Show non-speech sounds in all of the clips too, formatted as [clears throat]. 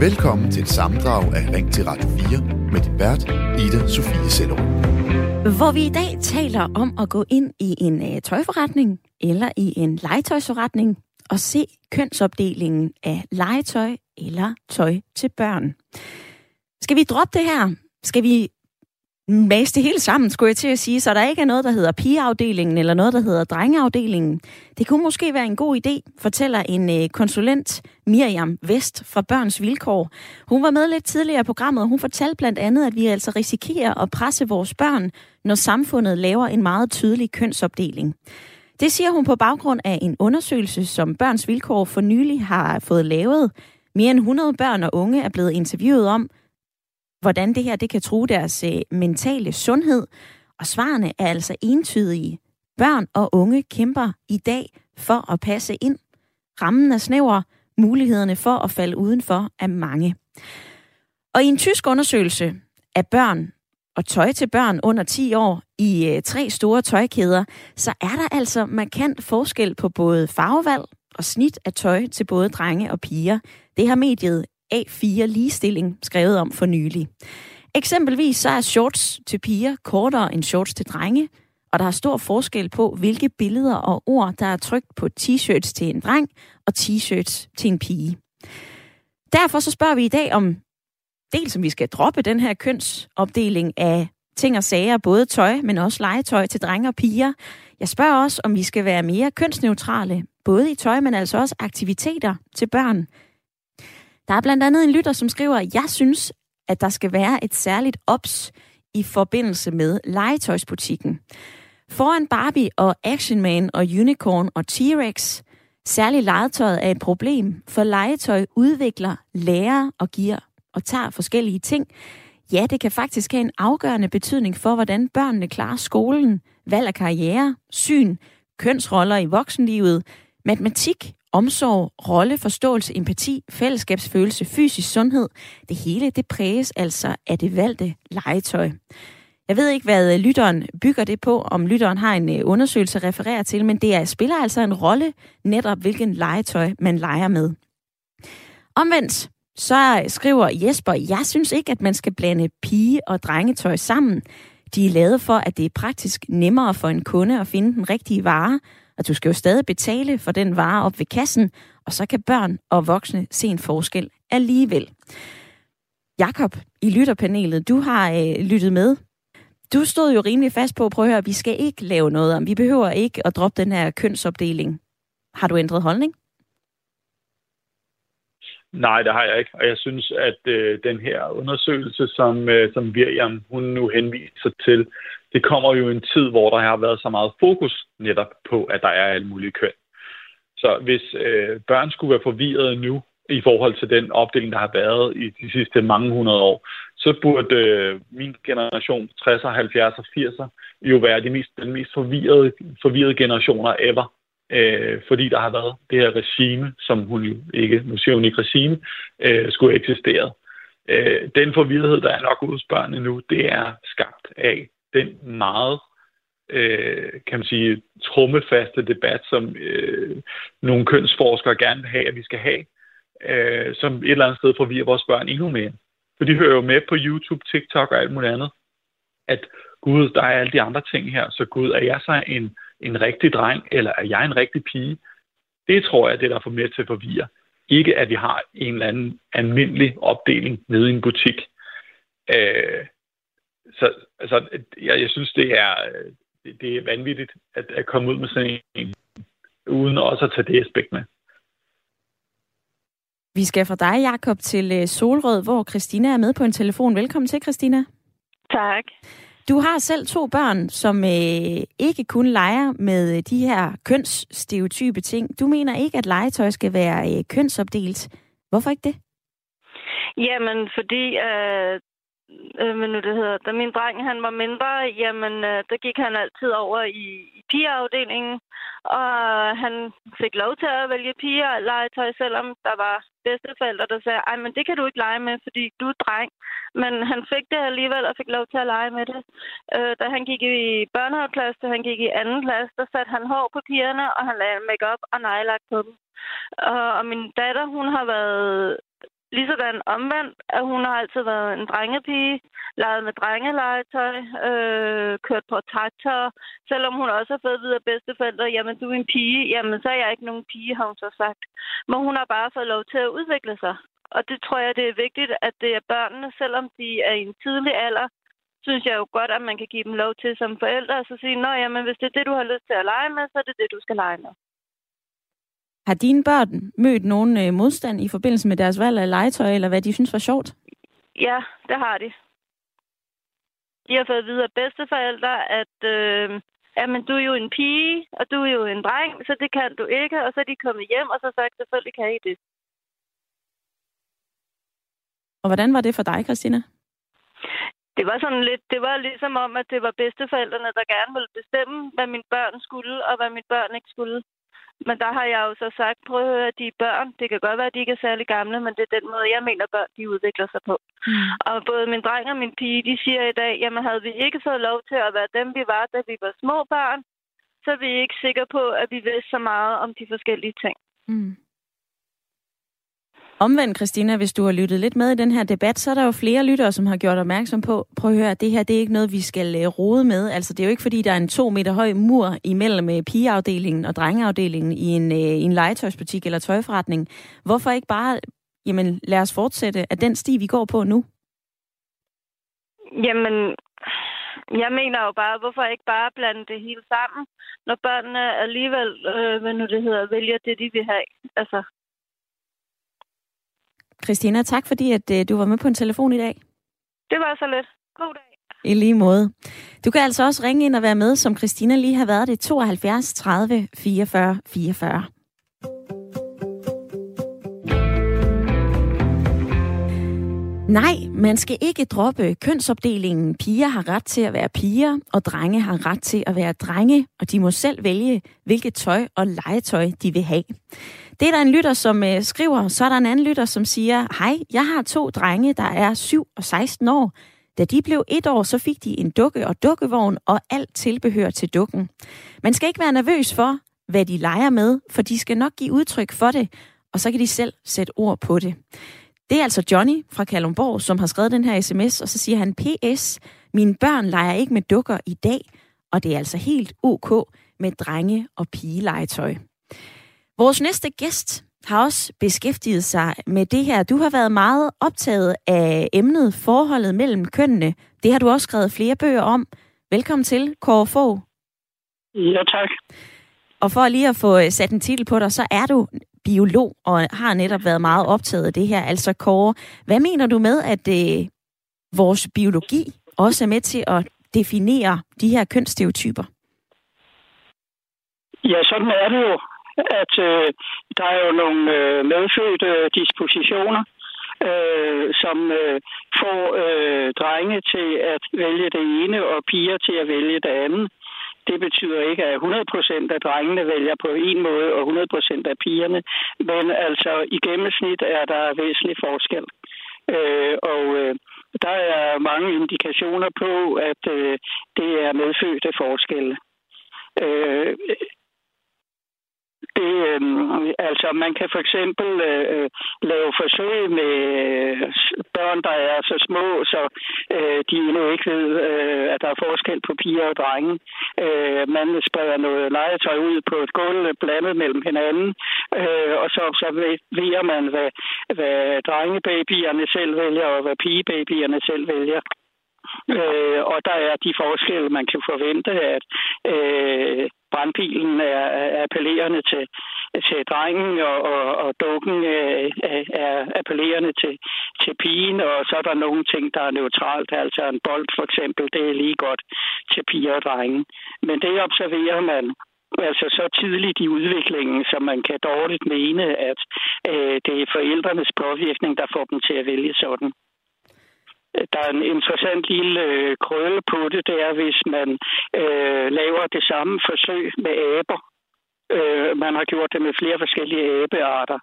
Velkommen til et samdrag af Ring til Radio 4 med din vært, Ida Sofie Sello. Hvor vi i dag taler om at gå ind i en øh, tøjforretning eller i en legetøjsforretning og se kønsopdelingen af legetøj eller tøj til børn. Skal vi droppe det her? Skal vi mase det hele sammen, skulle jeg til at sige, så der ikke er noget, der hedder pigeafdelingen eller noget, der hedder drengeafdelingen. Det kunne måske være en god idé, fortæller en øh, konsulent, Miriam Vest fra Børns Vilkår. Hun var med lidt tidligere i programmet, og hun fortalte blandt andet, at vi altså risikerer at presse vores børn, når samfundet laver en meget tydelig kønsopdeling. Det siger hun på baggrund af en undersøgelse, som Børns Vilkår for nylig har fået lavet. Mere end 100 børn og unge er blevet interviewet om, hvordan det her det kan true deres øh, mentale sundhed. Og svarene er altså entydige. Børn og unge kæmper i dag for at passe ind. Rammen er snæver, mulighederne for at falde udenfor er mange. Og i en tysk undersøgelse af børn og tøj til børn under 10 år i øh, tre store tøjkæder, så er der altså markant forskel på både farvevalg og snit af tøj til både drenge og piger. Det har mediet A4 Ligestilling skrevet om for nylig. Eksempelvis så er shorts til piger kortere end shorts til drenge, og der er stor forskel på, hvilke billeder og ord, der er trykt på t-shirts til en dreng og t-shirts til en pige. Derfor så spørger vi i dag om, dels om vi skal droppe den her kønsopdeling af ting og sager, både tøj, men også legetøj til drenge og piger. Jeg spørger også, om vi skal være mere kønsneutrale, både i tøj, men altså også aktiviteter til børn. Der er blandt andet en lytter, som skriver, jeg synes, at der skal være et særligt ops i forbindelse med legetøjsbutikken. Foran Barbie og Action Man og Unicorn og T-Rex, særligt legetøjet er et problem, for legetøj udvikler, lærer og giver og tager forskellige ting. Ja, det kan faktisk have en afgørende betydning for, hvordan børnene klarer skolen, valg af karriere, syn, kønsroller i voksenlivet, matematik, omsorg, rolle, forståelse, empati, fællesskabsfølelse, fysisk sundhed. Det hele det præges altså af det valgte legetøj. Jeg ved ikke, hvad øh, lytteren bygger det på, om lytteren har en øh, undersøgelse at referere til, men det er, spiller altså en rolle netop, hvilken legetøj man leger med. Omvendt, så skriver Jesper, jeg synes ikke, at man skal blande pige- og drengetøj sammen. De er lavet for, at det er praktisk nemmere for en kunde at finde den rigtige vare, og du skal jo stadig betale for den vare op ved kassen, og så kan børn og voksne se en forskel alligevel. Jakob i lytterpanelet, du har øh, lyttet med. Du stod jo rimelig fast på at prøve at høre, at vi skal ikke lave noget om. Vi behøver ikke at droppe den her kønsopdeling. Har du ændret holdning? Nej, det har jeg ikke. Og jeg synes, at øh, den her undersøgelse, som, øh, som Virjam hun nu henviser til, det kommer jo en tid, hvor der har været så meget fokus netop på, at der er alle mulige køn. Så hvis øh, børn skulle være forvirrede nu i forhold til den opdeling, der har været i de sidste mange hundrede år, så burde øh, min generation, 60'er, 70'er, 80'er, jo være de mest, den mest forvirrede, forvirrede generationer ever. Øh, fordi der har været det her regime, som hun jo ikke, nu siger hun ikke regime, øh, skulle eksistere. Øh, den forvirrethed, der er nok hos børnene nu, det er skabt af den meget øh, kan man sige, trummefaste debat, som øh, nogle kønsforskere gerne vil have, at vi skal have, øh, som et eller andet sted forvirrer vores børn endnu mere. For de hører jo med på YouTube, TikTok og alt muligt andet, at Gud, der er alle de andre ting her, så Gud, er jeg så en, en rigtig dreng, eller er jeg en rigtig pige? Det tror jeg, det der får med til at forvirre. Ikke at vi har en eller anden almindelig opdeling nede i en butik. Øh, så altså, jeg, jeg synes, det er, det, det er vanvittigt at, at komme ud med sådan en, uden også at tage det aspekt med. Vi skal fra dig, Jakob, til øh, Solrød, hvor Christina er med på en telefon. Velkommen til, Christina. Tak. Du har selv to børn, som øh, ikke kun leger med de her kønsstereotype ting. Du mener ikke, at legetøj skal være øh, kønsopdelt. Hvorfor ikke det? Jamen, fordi øh, øh, men nu det hedder, da min dreng han var mindre, jamen, øh, der gik han altid over i, i pigeafdelingen, og han fik lov til at vælge piger og legetøj, selvom der var bedsteforældre, der sagde, ej, men det kan du ikke lege med, fordi du er dreng. Men han fik det alligevel og fik lov til at lege med det. Øh, da han gik i børnehaveklasse, da han gik i anden klasse, der satte han hår på pigerne, og han lagde make-up og nejlagt på dem. Og, og min datter, hun har været Ligesådan omvendt, at hun har altid været en drengepige, leget med drengelegetøj, øh, kørt på traktor. Selvom hun også har fået videre bedsteforældre, jamen du er en pige, jamen så er jeg ikke nogen pige, har hun så sagt. Men hun har bare fået lov til at udvikle sig. Og det tror jeg, det er vigtigt, at det er børnene, selvom de er i en tidlig alder, synes jeg jo godt, at man kan give dem lov til som forældre, og så sige, nå jamen, hvis det er det, du har lyst til at lege med, så er det det, du skal lege med. Har dine børn mødt nogen øh, modstand i forbindelse med deres valg af legetøj, eller hvad de synes var sjovt? Ja, det har de. De har fået videre bedsteforældre, at øh, jamen, du er jo en pige, og du er jo en dreng, så det kan du ikke. Og så er de kommet hjem, og så sagt, selvfølgelig kan I det. Og hvordan var det for dig, Christina? Det var sådan lidt, det var ligesom om, at det var bedsteforældrene, der gerne ville bestemme, hvad mine børn skulle, og hvad mine børn ikke skulle. Men der har jeg jo så sagt, prøv at høre, de er børn. Det kan godt være, at de ikke er særlig gamle, men det er den måde, jeg mener, børn de udvikler sig på. Mm. Og både min dreng og min pige, de siger i dag, jamen havde vi ikke fået lov til at være dem, vi var, da vi var små børn, så er vi ikke sikre på, at vi vidste så meget om de forskellige ting. Mm. Omvendt, Christina, hvis du har lyttet lidt med i den her debat, så er der jo flere lyttere, som har gjort opmærksom på, prøv at høre, det her det er ikke noget, vi skal øh, rode med. Altså, det er jo ikke, fordi der er en to meter høj mur imellem øh, pigeafdelingen og drengeafdelingen i en, øh, i en legetøjsbutik eller tøjforretning. Hvorfor ikke bare, jamen, lad os fortsætte af den sti, vi går på nu? Jamen, jeg mener jo bare, hvorfor ikke bare blande det hele sammen, når børnene alligevel, øh, hvad nu det hedder, vælger det, de vil have. Altså, Christina, tak fordi at, øh, du var med på en telefon i dag. Det var så lidt. God dag. I lige måde. Du kan altså også ringe ind og være med, som Christina lige har været det, 72 30 44 44. Nej, man skal ikke droppe kønsopdelingen. Piger har ret til at være piger, og drenge har ret til at være drenge, og de må selv vælge, hvilket tøj og legetøj de vil have. Det er der en lytter, som øh, skriver, så er der en anden lytter, som siger, hej, jeg har to drenge, der er 7 og 16 år. Da de blev et år, så fik de en dukke og dukkevogn og alt tilbehør til dukken. Man skal ikke være nervøs for, hvad de leger med, for de skal nok give udtryk for det, og så kan de selv sætte ord på det. Det er altså Johnny fra Kalumborg, som har skrevet den her sms, og så siger han, PS, mine børn leger ikke med dukker i dag, og det er altså helt ok med drenge- og pigelegetøj. Vores næste gæst har også beskæftiget sig med det her. Du har været meget optaget af emnet forholdet mellem kønnene. Det har du også skrevet flere bøger om. Velkommen til, Kåre Fogh. Ja, tak. Og for lige at få øh, sat en titel på dig, så er du biolog og har netop været meget optaget af det her. Altså Kåre, hvad mener du med, at øh, vores biologi også er med til at definere de her kønsstereotyper? Ja, sådan er det jo at øh, der er jo nogle øh, medfødte dispositioner, øh, som øh, får øh, drenge til at vælge det ene og piger til at vælge det andet. Det betyder ikke, at 100% af drengene vælger på en måde, og 100% af pigerne. Men altså, i gennemsnit er der væsentlig forskel. Øh, og øh, der er mange indikationer på, at øh, det er medfødte forskelle. Øh, det, øh, altså, man kan for eksempel øh, lave forsøg med øh, børn, der er så små, så øh, de endnu ikke ved, øh, at der er forskel på piger og drenge. Øh, man spreder noget legetøj ud på et gulv blandet mellem hinanden, øh, og så observerer man, hvad, hvad drengebabyerne selv vælger, og hvad pigebabyerne selv vælger. Øh, og der er de forskelle, man kan forvente, at øh, brandbilen er, er appellerende til, til drengen, og, og, og dukken øh, øh, er appellerende til, til pigen, og så er der nogle ting, der er neutralt. Altså en bold for eksempel, det er lige godt til piger og drenge. Men det observerer man altså så tidligt i udviklingen, så man kan dårligt mene, at øh, det er forældrenes påvirkning, der får dem til at vælge sådan der er en interessant lille øh, krølle på det, det er, hvis man øh, laver det samme forsøg med aber. Øh, man har gjort det med flere forskellige abearter.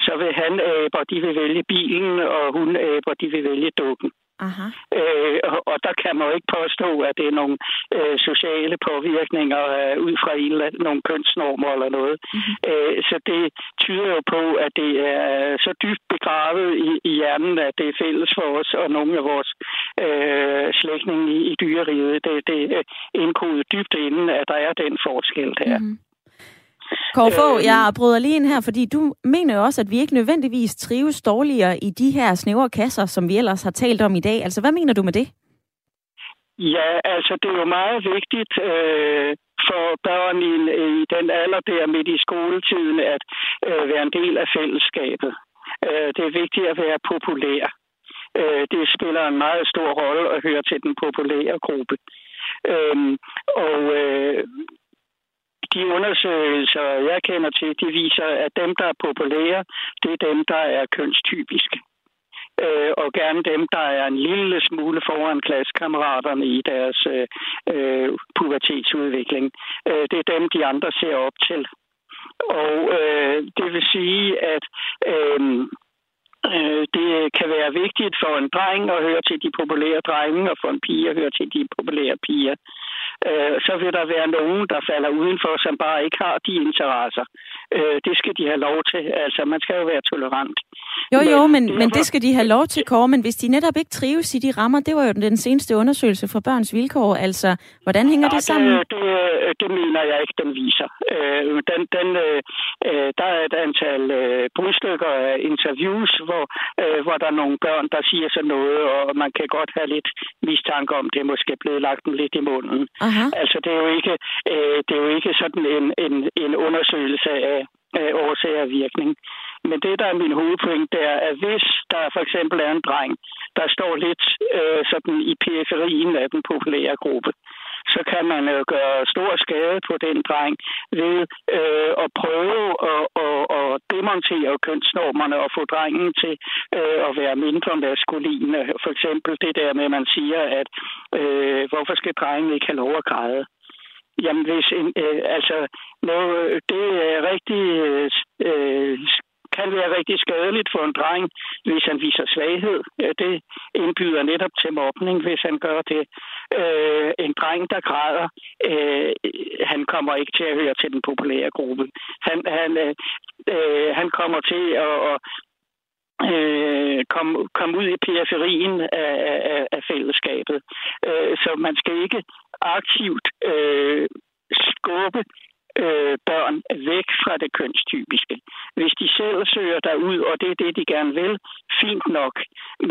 Så vil han aber, de vil vælge bilen, og hun aber, de vil vælge dukken. Aha. Øh, og, og der kan man jo ikke påstå, at det er nogle øh, sociale påvirkninger øh, ud fra en, nogle kønsnormer eller noget. Mm-hmm. Øh, så det tyder jo på, at det er så dybt begravet i, i hjernen, at det er fælles for os og nogle af vores øh, slægtninge i, i dyreriget. Det, det er indkodet dybt inden, at der er den forskel der. Mm-hmm. Kåre øh, jeg bryder lige ind her, fordi du mener jo også, at vi ikke nødvendigvis trives dårligere i de her snævre kasser, som vi ellers har talt om i dag. Altså, hvad mener du med det? Ja, altså det er jo meget vigtigt øh, for børn i, i den alder der midt i skoletiden at øh, være en del af fællesskabet. Øh, det er vigtigt at være populær. Øh, det spiller en meget stor rolle at høre til den populære gruppe. Øh, og øh, de undersøgelser, jeg kender til, de viser, at dem, der er populære, det er dem, der er kønstypiske. Øh, og gerne dem, der er en lille smule foran klassekammeraterne i deres øh, pubertetsudvikling. Øh, det er dem, de andre ser op til. Og øh, det vil sige, at øh, øh, det kan være vigtigt for en dreng at høre til de populære drenge, og for en pige at høre til de populære piger øh, så vil der være nogen, der falder udenfor, som bare ikke har de interesser. Øh, det skal de have lov til. Altså, man skal jo være tolerant. Jo, jo, men, men, men det skal de have lov til, Kåre. Men hvis de netop ikke trives i de rammer, det var jo den seneste undersøgelse for børns vilkår. Altså, hvordan hænger ja, det sammen? Det, det, det mener jeg ikke, den viser. Øh, den, den, øh, øh, der er et antal øh, brudstykker af interviews, hvor, øh, hvor der er nogle børn, der siger sådan noget, og man kan godt have lidt mistanke om, det er måske blevet lagt dem lidt i munden. Aha. Altså, det er jo ikke, øh, det er jo ikke sådan en, en, en undersøgelse af, øh, årsager og virkning. Men det, der er min hovedpoint, det er, at hvis der for eksempel er en dreng, der står lidt øh, sådan i periferien af den populære gruppe, så kan man øh, gøre stor skade på den dreng ved øh, at prøve at, at, at demontere kønsnormerne og få drengen til øh, at være mindre maskuline. For eksempel det der med, at man siger, at øh, hvorfor skal drengen ikke have lov at græde? Jamen, hvis en, øh, altså, når øh, det er rigtig øh, øh, kan være rigtig skadeligt for en dreng, hvis han viser svaghed. Det indbyder netop til mobning, hvis han gør det. Øh, en dreng, der græder, øh, han kommer ikke til at høre til den populære gruppe. Han, han, øh, øh han kommer til at, at øh, komme kom ud i periferien af, af, af fællesskabet. Øh, så man skal ikke aktivt øh, skubbe øh, børn væk fra det kønstypiske. Hvis de selv søger derud, og det er det, de gerne vil, fint nok.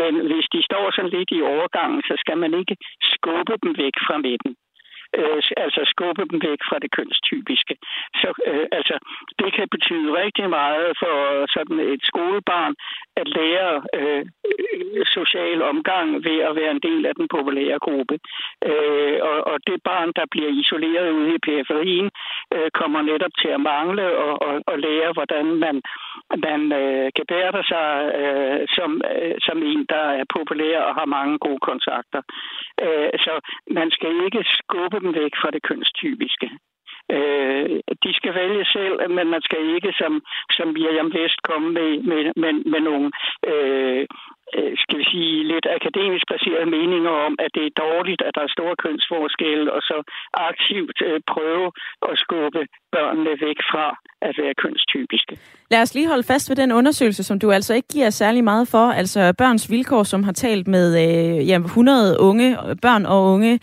Men hvis de står sådan lidt i overgangen, så skal man ikke skubbe dem væk fra midten øh, altså skubbe dem væk fra det kønstypiske. Så øh, altså, det kan betyde rigtig meget for sådan et skolebarn at lære øh, social omgang ved at være en del af den populære gruppe. Øh, og, og det barn, der bliver isoleret ude i periferien, øh, kommer netop til at mangle og, og, og lære, hvordan man, man øh, gebærder sig øh, som, øh, som en, der er populær og har mange gode kontakter. Øh, så man skal ikke skubbe dem væk fra det kønstypiske. Øh, de skal vælge selv, men man skal ikke som, som Miriam Vest komme med, med, med, med nogle øh, øh, skal vi sige, lidt akademisk baserede meninger om, at det er dårligt, at der er store kønsforskelle, og så aktivt øh, prøve at skubbe børnene væk fra at være kønstypiske. Lad os lige holde fast ved den undersøgelse, som du altså ikke giver særlig meget for, altså Børns Vilkår, som har talt med øh, ja, 100 unge, børn og unge,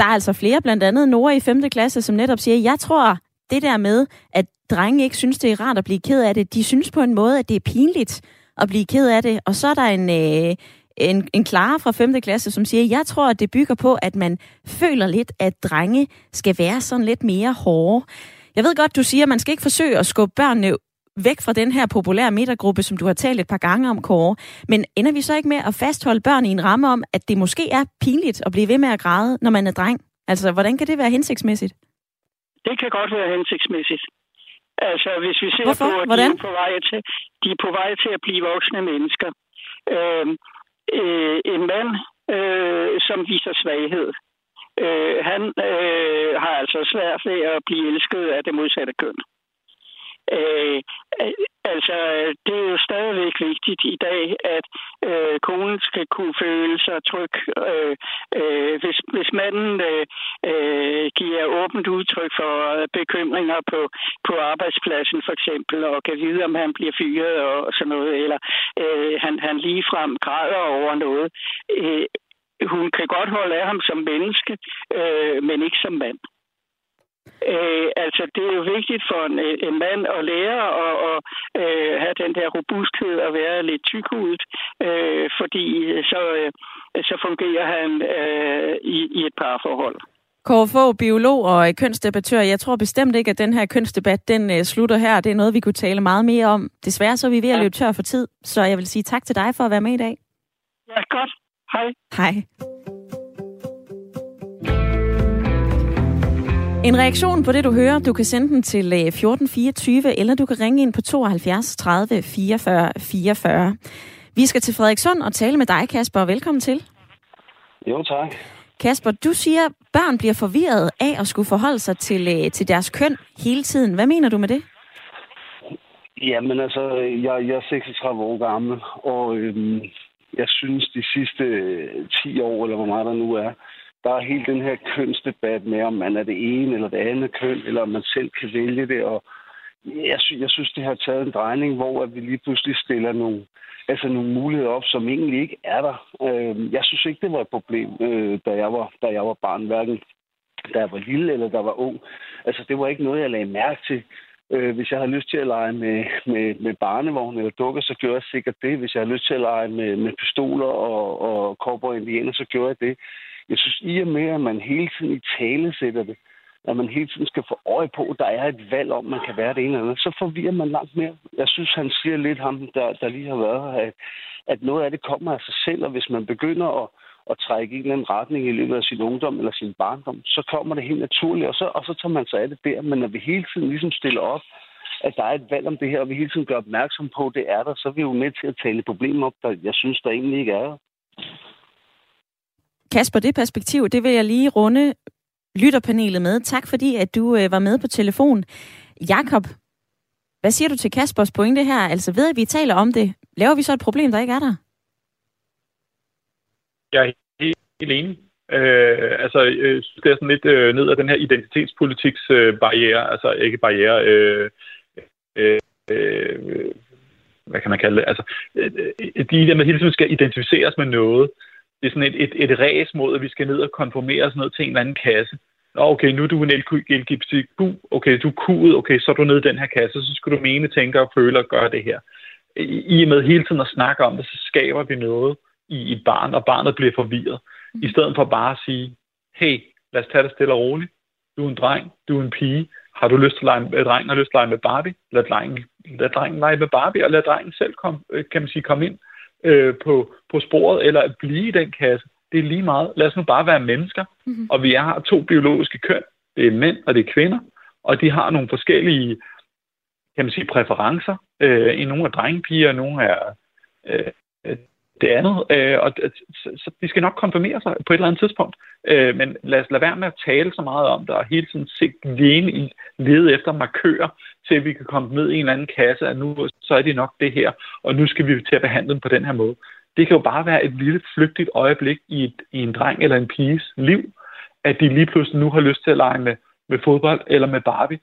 der er altså flere, blandt andet Nora i 5. klasse, som netop siger, jeg tror, det der med, at drenge ikke synes, det er rart at blive ked af det, de synes på en måde, at det er pinligt at blive ked af det. Og så er der en, øh, en, en Clara fra 5. klasse, som siger, jeg tror, at det bygger på, at man føler lidt, at drenge skal være sådan lidt mere hårde. Jeg ved godt, du siger, at man skal ikke forsøge at skubbe børnene væk fra den her populære midtergruppe, som du har talt et par gange om, Kåre. Men ender vi så ikke med at fastholde børn i en ramme om, at det måske er pinligt at blive ved med at græde, når man er dreng? Altså, hvordan kan det være hensigtsmæssigt? Det kan godt være hensigtsmæssigt. Altså, hvis vi ser Hvorfor? på, at Hvordan? de er, på vej til, de er på vej til at blive voksne mennesker. Øh, øh, en mand øh, som viser svaghed. Øh, han øh, har altså svært ved at blive elsket af det modsatte køn. Øh, Øh, altså, det er jo stadigvæk vigtigt i dag, at øh, konen skal kunne føle sig tryg. Øh, øh, hvis, hvis manden øh, øh, giver åbent udtryk for bekymringer på, på arbejdspladsen for eksempel, og kan vide, om han bliver fyret og sådan noget, eller øh, han, han ligefrem græder over noget, øh, hun kan godt holde af ham som menneske, øh, men ikke som mand. Øh, altså, det er jo vigtigt for en, en mand at lære og, og øh, have den der robusthed og være lidt tykhudet, øh, fordi så, øh, så fungerer han øh, i, i et parforhold. Kåre Fogh, biolog og kønsdebattør. Jeg tror bestemt ikke, at den her kønsdebat den slutter her. Det er noget, vi kunne tale meget mere om. Desværre så er vi ved at løbe tør for tid, så jeg vil sige tak til dig for at være med i dag. Ja, godt. Hej. Hej. En reaktion på det, du hører, du kan sende den til 1424, øh, eller du kan ringe ind på 72 30 44 44. Vi skal til Frederikssund og tale med dig, Kasper. Velkommen til. Jo, tak. Kasper, du siger, at børn bliver forvirret af at skulle forholde sig til, øh, til deres køn hele tiden. Hvad mener du med det? Jamen altså, jeg, jeg er 36 år gammel, og øhm, jeg synes, de sidste 10 øh, år, eller hvor meget der nu er, der er hele den her kønsdebat med, om man er det ene eller det andet køn, eller om man selv kan vælge det. Og jeg, sy- jeg synes, det har taget en drejning, hvor at vi lige pludselig stiller nogle, altså nogle muligheder op, som egentlig ikke er der. Øh, jeg synes ikke, det var et problem, øh, da, jeg var, da jeg var barn, hverken da jeg var lille eller da jeg var ung. Altså, det var ikke noget, jeg lagde mærke til. Øh, hvis jeg har lyst til at lege med, med, med barnevogn eller dukker, så gjorde jeg sikkert det. Hvis jeg har lyst til at lege med, med pistoler og, og og indianer, så gjorde jeg det. Jeg synes i og med, at man hele tiden i tale sætter det, at man hele tiden skal få øje på, at der er et valg om, man kan være det ene eller andet, så forvirrer man langt mere. Jeg synes, han siger lidt ham, der, der lige har været her, at, at noget af det kommer af sig selv, og hvis man begynder at, at trække i en eller anden retning i løbet af sin ungdom eller sin barndom, så kommer det helt naturligt, og så, og så tager man sig af det der. Men når vi hele tiden ligesom stiller op, at der er et valg om det her, og vi hele tiden gør opmærksom på, at det er der, så er vi jo med til at tale problemer op, der jeg synes, der egentlig ikke er. Kasper, det perspektiv, det vil jeg lige runde lytterpanelet med. Tak fordi, at du øh, var med på telefon. Jakob, hvad siger du til Kaspers pointe her? Altså ved at vi taler om det, laver vi så et problem, der ikke er der? Jeg er helt, helt enig. Øh, altså, øh, det er sådan lidt øh, ned af den her identitetspolitiks øh, barriere, altså ikke barriere, øh, øh, øh, hvad kan man kalde det? Altså, øh, øh de der med hele tiden skal identificeres med noget. Det er sådan et, et, et ræs mod, at vi skal ned og konformere sådan noget til en eller anden kasse. Nå, okay, nu er du en LGBTQ, okay, du er kudet, okay, så er du nede i den her kasse, så skal du mene, tænke og føle og gøre det her. I og med hele tiden at snakke om det, så skaber vi noget i et barn, og barnet bliver forvirret. Mm. I stedet for bare at sige, hey, lad os tage det stille og roligt. Du er en dreng, du er en pige. Har du lyst til at lege med, drengen har lyst til at lege med Barbie? Lad drengen, lad drengen lege med Barbie, og lad drengen selv komme, kan man sige, komme ind øh, på, på sporet, eller at blive i den kasse. Det er lige meget. Lad os nu bare være mennesker. Mm-hmm. Og vi har to biologiske køn. Det er mænd, og det er kvinder. Og de har nogle forskellige kan man sige, præferencer. Øh, I nogle er drengepiger, nogle er øh, det andet. Øh, og så, så de skal nok konfirmere sig på et eller andet tidspunkt. Øh, men lad os lade være med at tale så meget om det, og hele tiden se lene i lede efter markører, til at vi kan komme ned i en eller anden kasse, at nu så er det nok det her, og nu skal vi til at behandle dem på den her måde. Det kan jo bare være et lille flygtigt øjeblik i, et, i en dreng eller en piges liv, at de lige pludselig nu har lyst til at lege med, med fodbold eller med Barbie.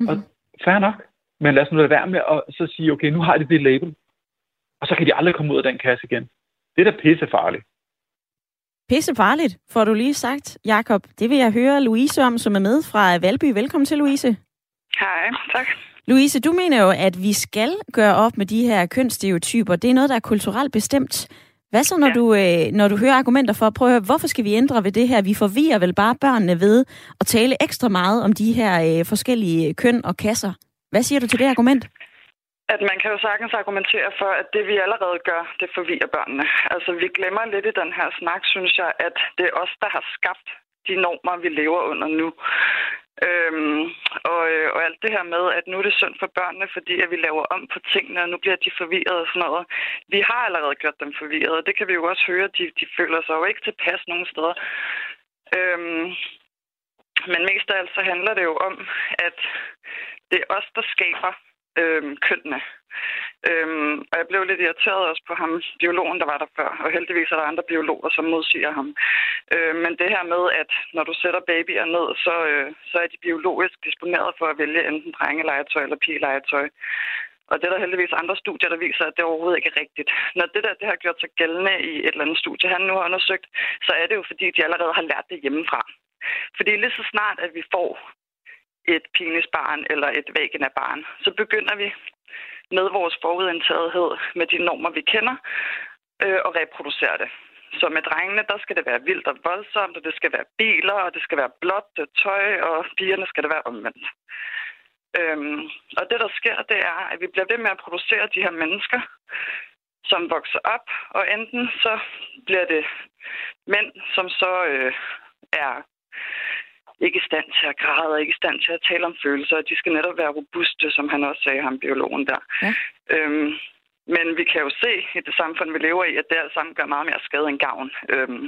Mm-hmm. Og fair nok. Men lad os nu lade være med at så sige, okay, nu har de det label og så kan de aldrig komme ud af den kasse igen. Det er da pissefarligt. Pissefarligt, får du lige sagt, Jakob. Det vil jeg høre Louise om, som er med fra Valby. Velkommen til, Louise. Hej, tak. Louise, du mener jo, at vi skal gøre op med de her kønsstereotyper. Det er noget, der er kulturelt bestemt. Hvad så, når, ja. du, øh, når du hører argumenter for at prøve at høre, hvorfor skal vi ændre ved det her? Vi forvirrer vel bare børnene ved at tale ekstra meget om de her øh, forskellige køn og kasser. Hvad siger du til det argument? At man kan jo sagtens argumentere for, at det vi allerede gør, det forvirrer børnene. Altså vi glemmer lidt i den her snak, synes jeg, at det er os, der har skabt de normer, vi lever under nu. Øhm, og, øh, og alt det her med, at nu er det synd for børnene, fordi at vi laver om på tingene, og nu bliver de forvirret og sådan noget. Vi har allerede gjort dem forvirret, og det kan vi jo også høre. De, de føler sig jo ikke tilpas nogen steder. Øhm, men mest af alt så handler det jo om, at det er os, der skaber øhm, kønnene. Øhm, og jeg blev lidt irriteret også på ham, biologen, der var der før. Og heldigvis er der andre biologer, som modsiger ham. Øhm, men det her med, at når du sætter babyer ned, så, øh, så er de biologisk disponeret for at vælge enten drengelegetøj eller pigelegetøj. Og det er der heldigvis andre studier, der viser, at det overhovedet ikke er rigtigt. Når det der det har gjort sig gældende i et eller andet studie, han nu har undersøgt, så er det jo fordi, de allerede har lært det hjemmefra. Fordi lige så snart, at vi får et penisbarn eller et vaginabarn. så begynder vi med vores forudindtagethed, med de normer, vi kender, øh, og reproducere det. Så med drengene, der skal det være vildt og voldsomt, og det skal være biler, og det skal være blåt tøj, og pigerne skal det være omvendt. Øhm, og det, der sker, det er, at vi bliver ved med at producere de her mennesker, som vokser op, og enten så bliver det mænd, som så øh, er ikke i stand til at græde og ikke i stand til at tale om følelser. De skal netop være robuste, som han også sagde, ham biologen der. Ja. Øhm, men vi kan jo se i det samfund, vi lever i, at det alt sammen gør meget mere skade end gavn. Øhm,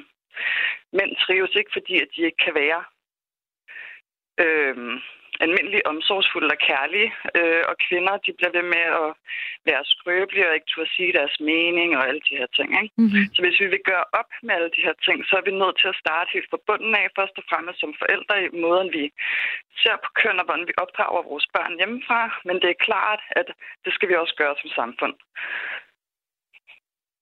mænd trives ikke, fordi at de ikke kan være øhm, almindelig omsorgsfulde og kærlige, øh, og kvinder de bliver ved med at være skrøbelige og ikke turde sige deres mening og alle de her ting. Ikke? Mm-hmm. Så hvis vi vil gøre op med alle de her ting, så er vi nødt til at starte helt fra bunden af, først og fremmest som forældre i måden, vi ser på køn og hvordan vi opdrager vores børn hjemmefra, men det er klart, at det skal vi også gøre som samfund.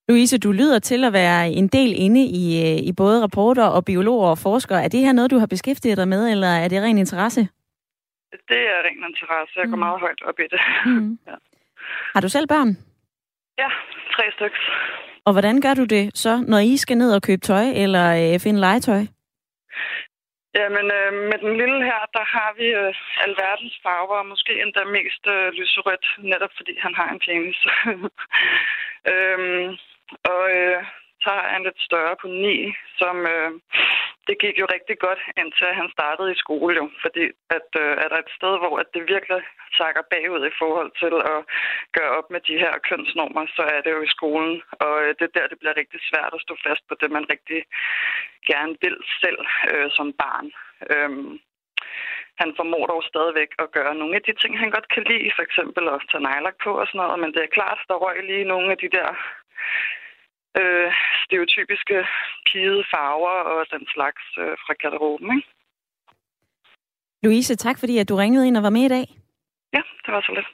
Louise, du lyder til at være en del inde i, øh, i både rapporter og biologer og forskere. Er det her noget, du har beskæftiget dig med, eller er det ren interesse? Det er ren interesse. Jeg går mm. meget højt op i det. Mm. [laughs] ja. Har du selv børn? Ja, tre stykker. Og hvordan gør du det så, når I skal ned og købe tøj eller øh, finde legetøj? Jamen, øh, med den lille her, der har vi øh, alverdens farver, og måske endda mest øh, lyserødt, netop fordi han har en penis. [laughs] øhm, og øh, så har jeg en lidt større på 9, som øh, det gik jo rigtig godt, indtil han startede i skole jo. Fordi at, øh, er der et sted, hvor at det virkelig sakker bagud i forhold til at gøre op med de her kønsnormer, så er det jo i skolen. Og øh, det er der, det bliver rigtig svært at stå fast på det, man rigtig gerne vil selv øh, som barn. Øhm, han formår dog stadigvæk at gøre nogle af de ting, han godt kan lide, for eksempel at tage nejlagt på og sådan noget, men det er klart, der røg lige nogle af de der øh, stereotypiske pigede farver og den slags øh, fra garderoben. Ikke? Louise, tak fordi at du ringede ind og var med i dag. Ja, det var så lidt.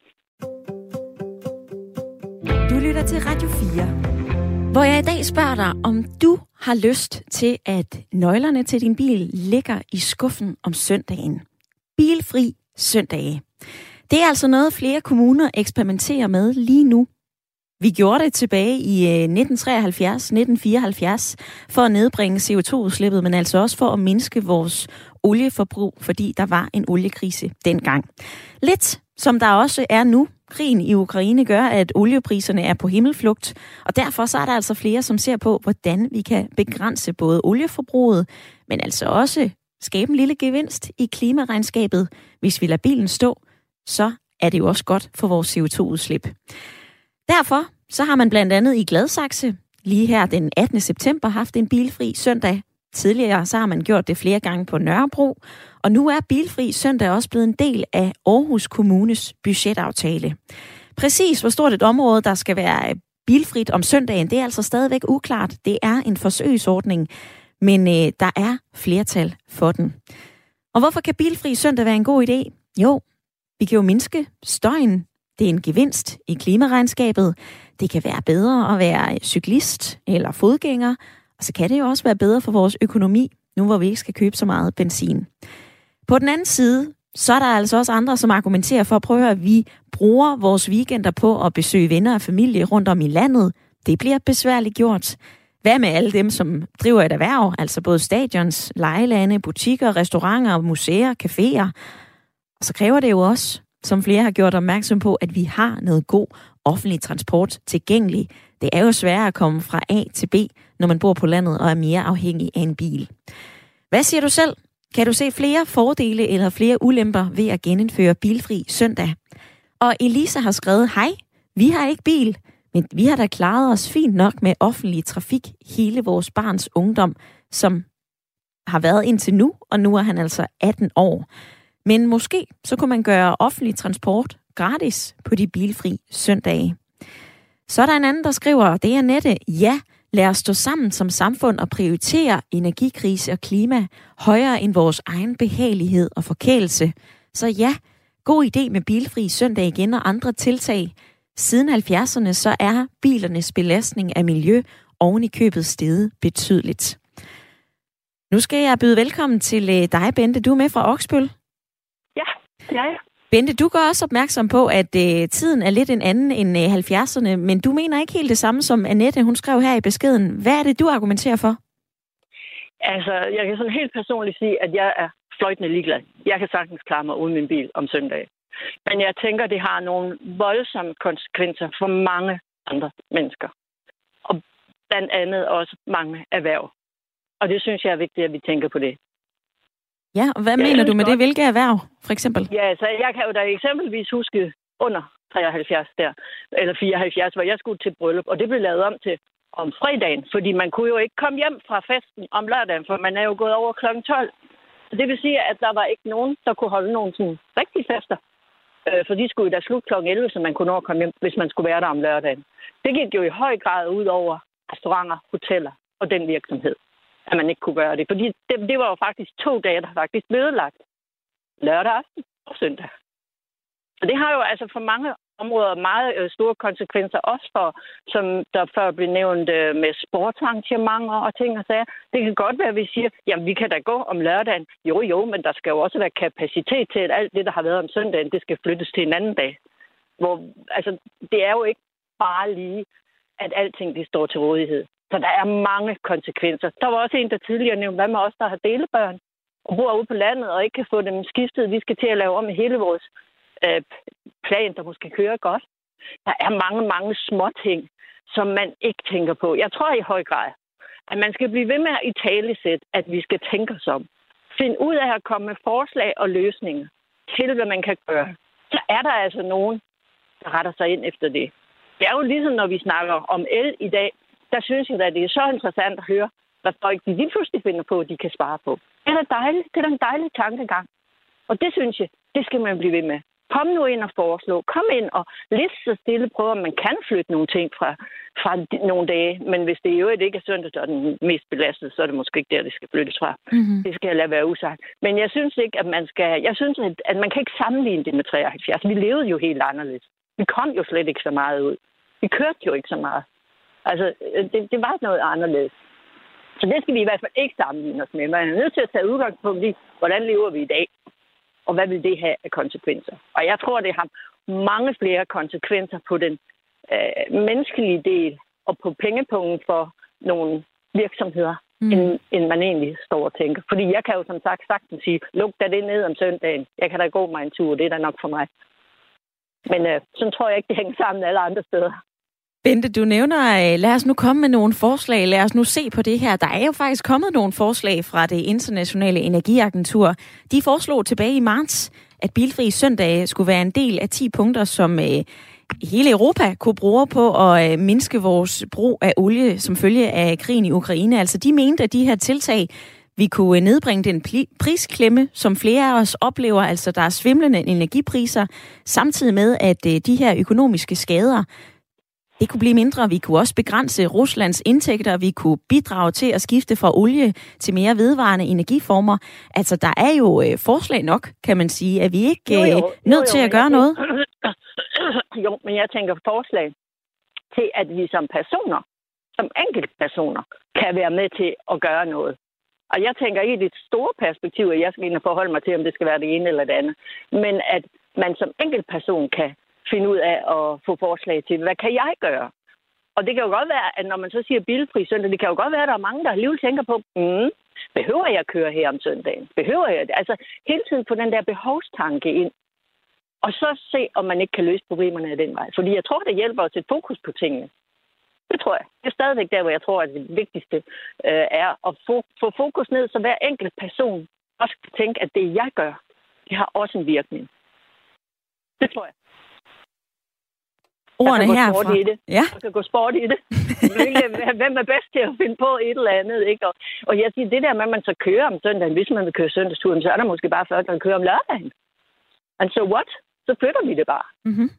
Du lytter til Radio 4, hvor jeg i dag spørger dig, om du har lyst til, at nøglerne til din bil ligger i skuffen om søndagen. Bilfri søndage. Det er altså noget, flere kommuner eksperimenterer med lige nu vi gjorde det tilbage i øh, 1973-1974 for at nedbringe CO2-udslippet, men altså også for at mindske vores olieforbrug, fordi der var en oliekrise dengang. Lidt som der også er nu. Krigen i Ukraine gør, at oliepriserne er på himmelflugt, og derfor så er der altså flere, som ser på, hvordan vi kan begrænse både olieforbruget, men altså også skabe en lille gevinst i klimaregnskabet. Hvis vi lader bilen stå, så er det jo også godt for vores CO2-udslip. Derfor så har man blandt andet i Gladsaxe lige her den 18. september haft en bilfri søndag. Tidligere så har man gjort det flere gange på Nørrebro, og nu er bilfri søndag også blevet en del af Aarhus Kommunes budgetaftale. Præcis hvor stort et område, der skal være bilfrit om søndagen, det er altså stadigvæk uklart. Det er en forsøgsordning, men øh, der er flertal for den. Og hvorfor kan bilfri søndag være en god idé? Jo, vi kan jo mindske støjen det er en gevinst i klimaregnskabet. Det kan være bedre at være cyklist eller fodgænger, og så kan det jo også være bedre for vores økonomi, nu hvor vi ikke skal købe så meget benzin. På den anden side, så er der altså også andre, som argumenterer for at prøve, at vi bruger vores weekender på at besøge venner og familie rundt om i landet. Det bliver besværligt gjort. Hvad med alle dem, som driver et erhverv, altså både stadions, lejelande, butikker, restauranter, museer, caféer? Og så kræver det jo også som flere har gjort opmærksom på, at vi har noget god offentlig transport tilgængelig. Det er jo sværere at komme fra A til B, når man bor på landet og er mere afhængig af en bil. Hvad siger du selv? Kan du se flere fordele eller flere ulemper ved at genindføre bilfri søndag? Og Elisa har skrevet, hej, vi har ikke bil, men vi har da klaret os fint nok med offentlig trafik hele vores barns ungdom, som har været indtil nu, og nu er han altså 18 år. Men måske så kunne man gøre offentlig transport gratis på de bilfri søndage. Så er der en anden, der skriver, det er Nette, ja, lad os stå sammen som samfund og prioritere energikrise og klima højere end vores egen behagelighed og forkælelse. Så ja, god idé med bilfri søndag igen og andre tiltag. Siden 70'erne så er bilernes belastning af miljø oven i købet steget betydeligt. Nu skal jeg byde velkommen til øh, dig, Bente. Du er med fra Oksbøl. Ja. Bente, du gør også opmærksom på, at øh, tiden er lidt en anden end øh, 70'erne, men du mener ikke helt det samme som Annette, hun skrev her i beskeden. Hvad er det, du argumenterer for? Altså, jeg kan sådan helt personligt sige, at jeg er fløjtende ligeglad. Jeg kan sagtens klare mig uden min bil om søndag. Men jeg tænker, det har nogle voldsomme konsekvenser for mange andre mennesker. Og blandt andet også mange erhverv. Og det synes jeg er vigtigt, at vi tænker på det. Ja, og hvad ja, mener du med godt. det? Hvilke erhverv, for eksempel? Ja, så jeg kan jo da eksempelvis huske under 73 der, eller 74, hvor jeg skulle til bryllup, og det blev lavet om til om fredagen, fordi man kunne jo ikke komme hjem fra festen om lørdagen, for man er jo gået over kl. 12. Det vil sige, at der var ikke nogen, der kunne holde nogen sådan rigtige fester. Øh, for de skulle jo da slutte kl. 11, så man kunne nå at komme hjem, hvis man skulle være der om lørdagen. Det gik jo i høj grad ud over restauranter, hoteller og den virksomhed at man ikke kunne gøre det. Fordi det, det var jo faktisk to dage, der faktisk blev lagt. Lørdag aften og søndag. Og det har jo altså for mange områder meget øh, store konsekvenser, også for, som der før blev nævnt, øh, med sportsarrangementer og ting og sager. Det kan godt være, at vi siger, jamen vi kan da gå om lørdagen. Jo, jo, men der skal jo også være kapacitet til, at alt det, der har været om søndagen, det skal flyttes til en anden dag. Hvor, altså, det er jo ikke bare lige, at alting det står til rådighed. Så der er mange konsekvenser. Der var også en, der tidligere nævnte, hvad med os, der har delebørn og bor ude på landet og ikke kan få dem skiftet. Vi skal til at lave om i hele vores øh, plan, der måske kører godt. Der er mange, mange små ting, som man ikke tænker på. Jeg tror i høj grad, at man skal blive ved med at i talesæt, at vi skal tænke os om. Find ud af at komme med forslag og løsninger til, hvad man kan gøre. Så er der altså nogen, der retter sig ind efter det. Det er jo ligesom, når vi snakker om el i dag, der synes jeg at det er så interessant at høre, hvad folk de lige pludselig finder på, at de kan svare på. Det er da dejligt. Det er da en dejlig tankegang. Og det synes jeg, det skal man blive ved med. Kom nu ind og foreslå. Kom ind og lidt så stille prøve, om man kan flytte nogle ting fra, fra nogle dage. Men hvis det i øvrigt ikke er søndag, der er den mest belastede, så er det måske ikke der, det skal flyttes fra. Mm-hmm. Det skal jeg lade være usagt. Men jeg synes ikke, at man skal... Jeg synes, at man kan ikke sammenligne det med 73. Vi levede jo helt anderledes. Vi kom jo slet ikke så meget ud. Vi kørte jo ikke så meget. Altså, øh, det, det var noget anderledes. Så det skal vi i hvert fald ikke sammenligne os med. Man er nødt til at tage udgangspunkt i, hvordan lever vi i dag, og hvad vil det have af konsekvenser. Og jeg tror, det har mange flere konsekvenser på den øh, menneskelige del og på pengepunkten for nogle virksomheder, mm. end, end man egentlig står og tænker. Fordi jeg kan jo som sagt sagtens sige, luk da det ned om søndagen. Jeg kan da gå mig en tur, det er da nok for mig. Men øh, sådan tror jeg ikke, det hænger sammen alle andre steder. Bente, du nævner, øh, lad os nu komme med nogle forslag, lad os nu se på det her. Der er jo faktisk kommet nogle forslag fra det internationale energiagentur. De foreslog tilbage i marts, at bilfri søndag skulle være en del af 10 punkter, som øh, hele Europa kunne bruge på at øh, mindske vores brug af olie som følge af krigen i Ukraine. Altså de mente, at de her tiltag vi kunne øh, nedbringe den prisklemme, som flere af os oplever, altså der er svimlende energipriser, samtidig med, at øh, de her økonomiske skader, det kunne blive mindre. Vi kunne også begrænse Ruslands indtægter. Vi kunne bidrage til at skifte fra olie til mere vedvarende energiformer. Altså, der er jo øh, forslag nok, kan man sige. Er vi ikke jo, jo, øh, nødt jo, jo, til at gøre noget? [coughs] Jo, men jeg tænker forslag til, at vi som personer, som enkeltpersoner, kan være med til at gøre noget. Og jeg tænker ikke i det store perspektiv, at jeg skal ind og forholde mig til, om det skal være det ene eller det andet. Men at man som enkeltperson kan finde ud af at få forslag til, hvad kan jeg gøre? Og det kan jo godt være, at når man så siger bilfri søndag, det kan jo godt være, at der er mange, der alligevel tænker på, mm, behøver jeg at køre her om søndagen? Behøver jeg det? Altså hele tiden få den der behovstanke ind. Og så se, om man ikke kan løse problemerne af den vej. Fordi jeg tror, det hjælper os et fokus på tingene. Det tror jeg. Det er stadigvæk der, hvor jeg tror, at det vigtigste øh, er at få, få fokus ned, så hver enkelt person også tænke, at det, jeg gør, det har også en virkning. Det tror jeg. Ordene der her fra... i det. Ja. Der kan gå sport i det. Hvem er bedst til at finde på et eller andet, ikke? Og, og jeg siger, det der med, at man så kører om søndagen, hvis man vil køre søndagsturen, så er der måske bare først, at man kører om lørdagen. And so what? Så flytter vi det bare. Mm-hmm.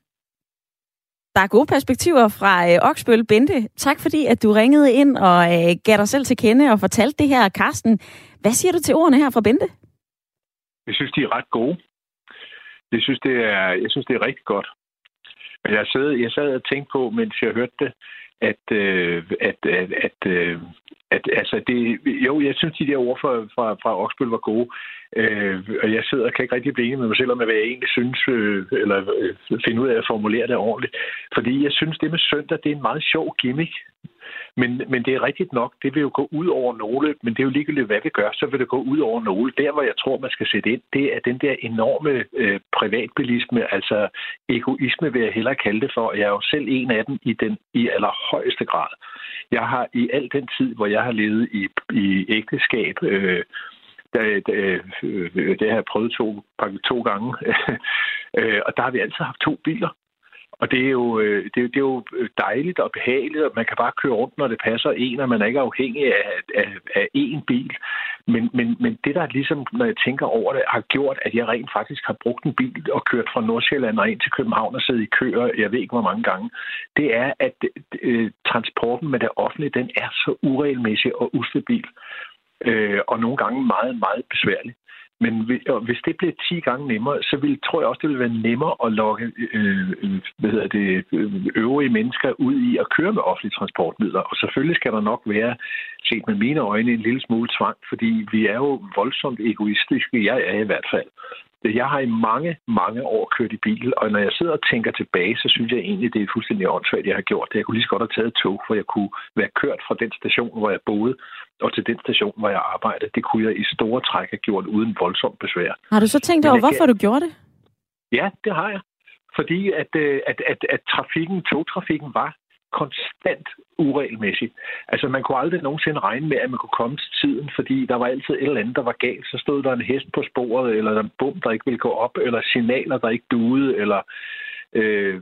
Der er gode perspektiver fra øh, Oksbøl Bente. Tak fordi, at du ringede ind og øh, gav dig selv til kende og fortalte det her, Karsten. Hvad siger du til ordene her fra Bente? Jeg synes, de er ret gode. Jeg synes, det er, jeg synes, det er rigtig godt. Men jeg sad, jeg sad og tænkte på, mens jeg hørte det, at, øh, at, at, at, øh, at altså det, jo, jeg synes, de der ord fra, fra, fra Oksbøl var gode. Øh, og jeg sidder og kan ikke rigtig blive enig med mig selv om, hvad jeg egentlig synes, øh, eller øh, finde ud af at formulere det ordentligt. Fordi jeg synes, det med søndag, det er en meget sjov gimmick. Men, men det er rigtigt nok, det vil jo gå ud over nogle, men det er jo ligegyldigt, hvad vi gør, så vil det gå ud over nogle. Der, hvor jeg tror, man skal sætte ind, det er den der enorme øh, privatbilisme, altså egoisme vil jeg hellere kalde det for. Jeg er jo selv en af dem i den i allerhøjeste grad. Jeg har i al den tid, hvor jeg har levet i, i ægteskab, øh, det, det, øh, det har jeg prøvet to, to gange. [laughs] Øh, og der har vi altid haft to biler. Og øh, det er, jo, det, er, det er jo øh, dejligt og behageligt, og man kan bare køre rundt, når det passer en, og man er ikke afhængig af, af, af én bil. Men, men, men det, der ligesom, når jeg tænker over det, har gjort, at jeg rent faktisk har brugt en bil og kørt fra Nordsjælland og ind til København og siddet i køer, jeg ved ikke hvor mange gange, det er, at øh, transporten med det offentlige, den er så uregelmæssig og ustabil. Øh, og nogle gange meget, meget besværlig. Men hvis det bliver 10 gange nemmere, så vil, tror jeg også, det vil være nemmere at lokke øh, øh hvad hedder det, øh, øvrige mennesker ud i at køre med offentlige transportmidler. Og selvfølgelig skal der nok være, set med mine øjne, en lille smule tvang, fordi vi er jo voldsomt egoistiske. Jeg er i hvert fald. Jeg har i mange, mange år kørt i bil, og når jeg sidder og tænker tilbage, så synes jeg egentlig, det er fuldstændig åndssvagt, jeg har gjort det. Jeg kunne lige så godt have taget tog, for jeg kunne være kørt fra den station, hvor jeg boede, og til den station, hvor jeg arbejdede. Det kunne jeg i store træk have gjort uden voldsomt besvær. Har du så tænkt over, hvorfor du gjorde det? Ja, det har jeg. Fordi at, øh, at, at, at trafikken, togtrafikken var konstant uregelmæssigt. Altså, man kunne aldrig nogensinde regne med, at man kunne komme til tiden, fordi der var altid et eller andet, der var galt. Så stod der en hest på sporet, eller en bum, der ikke ville gå op, eller signaler, der ikke duede, eller øh,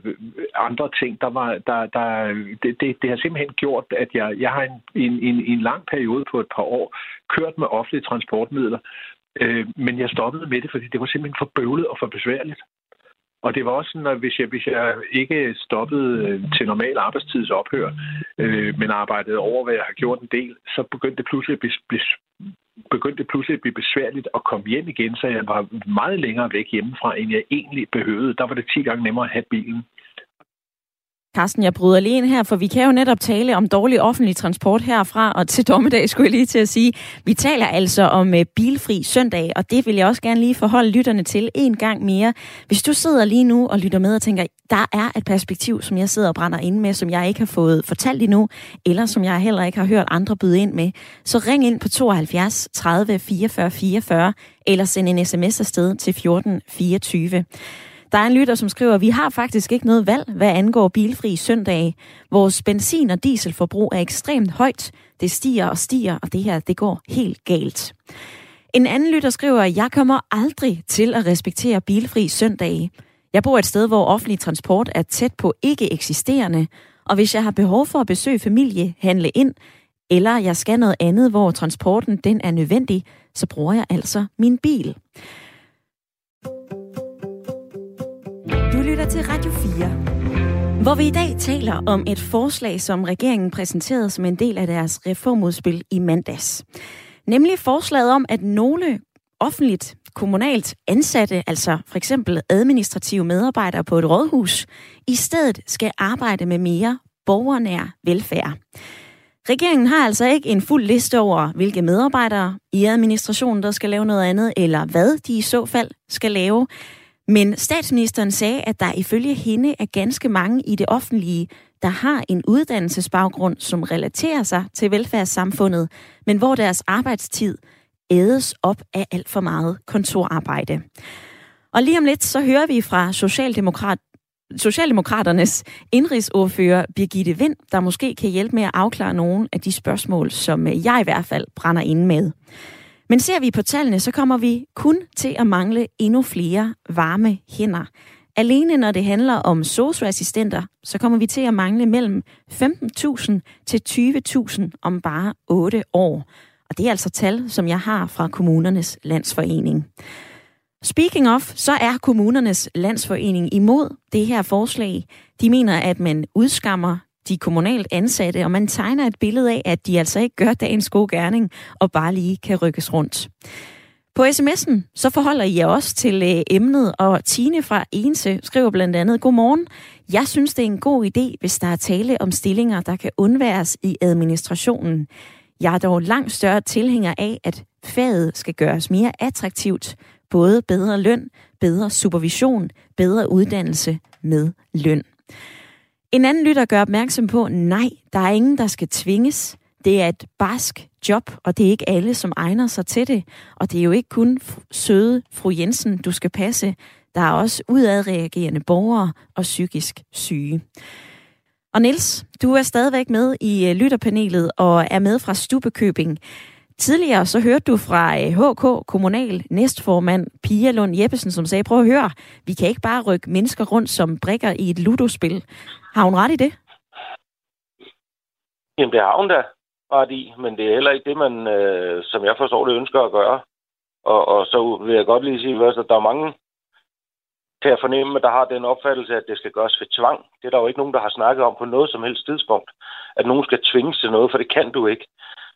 andre ting. Der var, der, der, det, det, det har simpelthen gjort, at jeg, jeg har en, en, en, en lang periode på et par år kørt med offentlige transportmidler, øh, men jeg stoppede med det, fordi det var simpelthen for bøvlet og for besværligt. Og det var også sådan, at hvis jeg, hvis jeg ikke stoppede øh, til normal arbejdstidsophør, øh, men arbejdede over, hvad jeg har gjort en del, så begyndte det pludselig at blive, begyndte det pludselig at blive besværligt at komme hjem igen, så jeg var meget længere væk hjemmefra, end jeg egentlig behøvede. Der var det 10 gange nemmere at have bilen. Carsten, jeg bryder lige ind her, for vi kan jo netop tale om dårlig offentlig transport herfra og til dommedag, skulle jeg lige til at sige. Vi taler altså om øh, bilfri søndag, og det vil jeg også gerne lige forholde lytterne til en gang mere. Hvis du sidder lige nu og lytter med og tænker, der er et perspektiv, som jeg sidder og brænder ind med, som jeg ikke har fået fortalt endnu, eller som jeg heller ikke har hørt andre byde ind med, så ring ind på 72 30 44 44, eller send en sms afsted til 14 24. Der er en lytter, som skriver, vi har faktisk ikke noget valg, hvad angår bilfri søndage. Vores benzin- og dieselforbrug er ekstremt højt. Det stiger og stiger, og det her, det går helt galt. En anden lytter skriver, jeg kommer aldrig til at respektere bilfri søndage. Jeg bor et sted, hvor offentlig transport er tæt på ikke eksisterende, og hvis jeg har behov for at besøge familie, handle ind, eller jeg skal noget andet, hvor transporten den er nødvendig, så bruger jeg altså min bil. Lytter til Radio 4, hvor vi i dag taler om et forslag, som regeringen præsenterede som en del af deres reformudspil i mandags. Nemlig forslaget om, at nogle offentligt kommunalt ansatte, altså for eksempel administrative medarbejdere på et rådhus, i stedet skal arbejde med mere borgernær velfærd. Regeringen har altså ikke en fuld liste over, hvilke medarbejdere i administrationen, der skal lave noget andet, eller hvad de i så fald skal lave. Men statsministeren sagde, at der ifølge hende er ganske mange i det offentlige, der har en uddannelsesbaggrund, som relaterer sig til velfærdssamfundet, men hvor deres arbejdstid ædes op af alt for meget kontorarbejde. Og lige om lidt, så hører vi fra Socialdemokrat, Socialdemokraternes indrigsordfører Birgitte Vind, der måske kan hjælpe med at afklare nogle af de spørgsmål, som jeg i hvert fald brænder ind med. Men ser vi på tallene, så kommer vi kun til at mangle endnu flere varme hænder. Alene når det handler om socioassistenter, så kommer vi til at mangle mellem 15.000 til 20.000 om bare 8 år. Og det er altså tal, som jeg har fra kommunernes landsforening. Speaking of, så er kommunernes landsforening imod det her forslag. De mener, at man udskammer de kommunalt ansatte, og man tegner et billede af, at de altså ikke gør dagens gode gerning og bare lige kan rykkes rundt. På sms'en så forholder I jer også til øh, emnet, og Tine fra Ense skriver blandt andet, Godmorgen, jeg synes det er en god idé, hvis der er tale om stillinger, der kan undværes i administrationen. Jeg er dog langt større tilhænger af, at faget skal gøres mere attraktivt. Både bedre løn, bedre supervision, bedre uddannelse med løn. En anden lytter gør opmærksom på, nej, der er ingen, der skal tvinges. Det er et barsk job, og det er ikke alle, som egner sig til det. Og det er jo ikke kun søde fru Jensen, du skal passe. Der er også udadreagerende borgere og psykisk syge. Og Nils, du er stadigvæk med i øh, lytterpanelet og er med fra Stubekøbing. Tidligere så hørte du fra øh, HK Kommunal næstformand Pia Lund Jeppesen, som sagde, prøv at høre, vi kan ikke bare rykke mennesker rundt som brikker i et ludospil. Har hun ret i det? Jamen, det har hun da ret i, men det er heller ikke det, man, øh, som jeg forstår det, ønsker at gøre. Og, og så vil jeg godt lige sige, at altså, der er mange til at fornemme, der har den opfattelse, at det skal gøres ved tvang. Det er der jo ikke nogen, der har snakket om på noget som helst tidspunkt, at nogen skal tvinges til noget, for det kan du ikke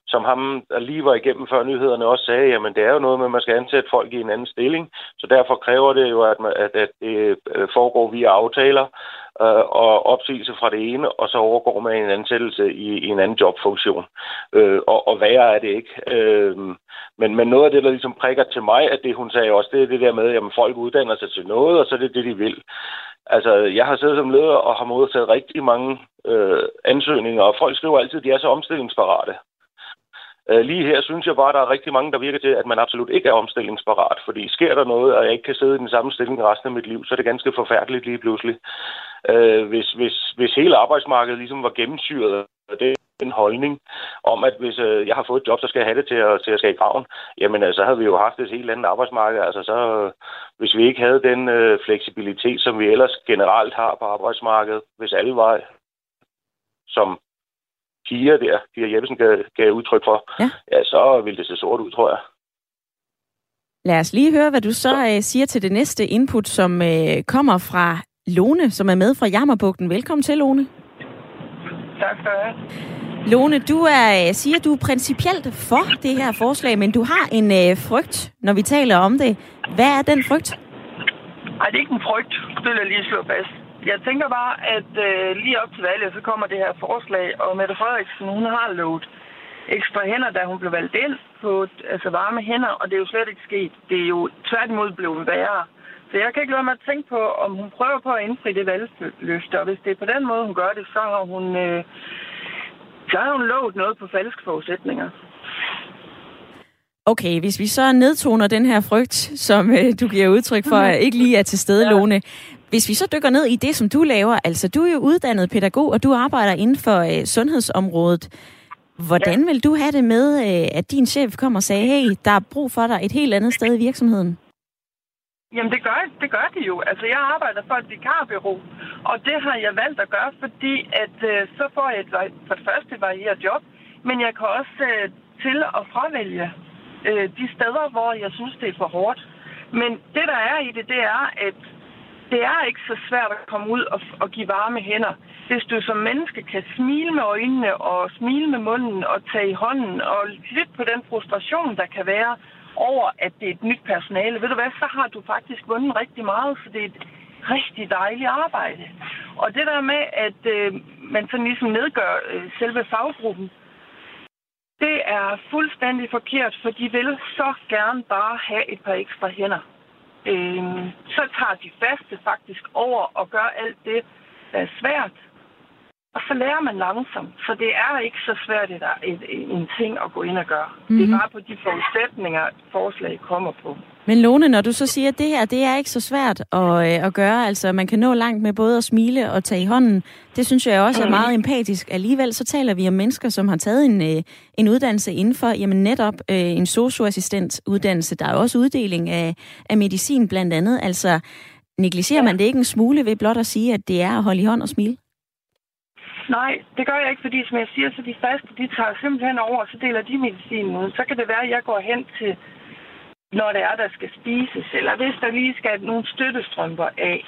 som ham, der lige var igennem før nyhederne, også sagde, jamen det er jo noget med, at man skal ansætte folk i en anden stilling, så derfor kræver det jo, at, man, at, at det øh, foregår via aftaler øh, og opsigelse fra det ene, og så overgår man en ansættelse i, i en anden jobfunktion. Øh, og, og værre er det ikke. Øh, men, men noget af det, der ligesom prikker til mig, at det hun sagde også, det er det der med, at folk uddanner sig til noget, og så er det det, de vil. Altså, jeg har siddet som leder og har modtaget rigtig mange øh, ansøgninger, og folk skriver altid, at de er så omstillingsparate. Øh, lige her synes jeg bare, at der er rigtig mange, der virker til, at man absolut ikke er omstillingsparat. Fordi sker der noget, og jeg ikke kan sidde i den samme stilling resten af mit liv, så er det ganske forfærdeligt lige pludselig. Øh, hvis, hvis, hvis hele arbejdsmarkedet ligesom var gennemsyret af det, en holdning om, at hvis øh, jeg har fået et job, så skal jeg have det til at, til at skabe graven. Jamen, altså, så havde vi jo haft et helt andet arbejdsmarked. Altså, så, hvis vi ikke havde den øh, fleksibilitet, som vi ellers generelt har på arbejdsmarkedet, hvis alle var som Pia der, Pia Jeppesen gav, gav udtryk for, ja. ja, så vil det se sort ud, tror jeg. Lad os lige høre, hvad du så øh, siger til det næste input, som øh, kommer fra Lone, som er med fra Jammerbugten. Velkommen til, Lone. Tak for det. Lone, du er, øh, siger, du er principielt for det her forslag, men du har en øh, frygt, når vi taler om det. Hvad er den frygt? Nej, det er ikke en frygt. Det vil jeg lige slå fast. Jeg tænker bare, at øh, lige op til valget, så kommer det her forslag, og Mette Frederiksen, hun har lovet ekstra hænder, da hun blev valgt ind på altså varme hænder, og det er jo slet ikke sket. Det er jo tværtimod blevet værre. Så jeg kan ikke lade mig at tænke på, om hun prøver på at indfri det valgløfte, og hvis det er på den måde, hun gør det, så har hun, øh, så har hun lovet noget på falske forudsætninger. Okay, hvis vi så nedtoner den her frygt, som øh, du giver udtryk for, mm-hmm. ikke lige er til stede, ja. Lone. Hvis vi så dykker ned i det, som du laver, altså du er jo uddannet pædagog, og du arbejder inden for øh, sundhedsområdet. Hvordan ja. vil du have det med, øh, at din chef kommer og sagde, hey, der er brug for dig et helt andet sted i virksomheden? Jamen, det gør, det gør det jo. Altså, jeg arbejder for et vikarbyrå, og det har jeg valgt at gøre, fordi at øh, så får jeg et, for det første varieret job, men jeg kan også øh, til at fravælge øh, de steder, hvor jeg synes, det er for hårdt. Men det, der er i det, det er, at det er ikke så svært at komme ud og, og give varme hænder. Hvis du som menneske kan smile med øjnene og smile med munden og tage i hånden og lidt på den frustration, der kan være over, at det er et nyt personale, ved du hvad, så har du faktisk vundet rigtig meget, så det er et rigtig dejligt arbejde. Og det der med, at øh, man sådan ligesom nedgør øh, selve faggruppen, det er fuldstændig forkert, for de vil så gerne bare have et par ekstra hænder øh, så tager de faste faktisk over og gør alt det, der er svært. Og så lærer man langsomt. Så det er ikke så svært et, et, en ting at gå ind og gøre. Mm-hmm. Det er mhm. bare på de forudsætninger, forslag kommer på. Men Lone, når du så siger, at det her det er ikke så svært at, øh, at gøre, altså man kan nå langt med både at smile og tage i hånden, det synes jeg også er meget mm. empatisk. Alligevel så taler vi om mennesker, som har taget en, øh, en uddannelse inden for jamen netop øh, en socioassistent uddannelse. Der er også uddeling af, af medicin blandt andet. Altså negligerer man det ikke en smule ved blot at sige, at det er at holde i hånd og smile? Nej, det gør jeg ikke, fordi som jeg siger, så de faste, de tager simpelthen over, og så deler de medicinen ud. Så kan det være, at jeg går hen til når det er, der skal spises, eller hvis der lige skal nogle støttestrømper af.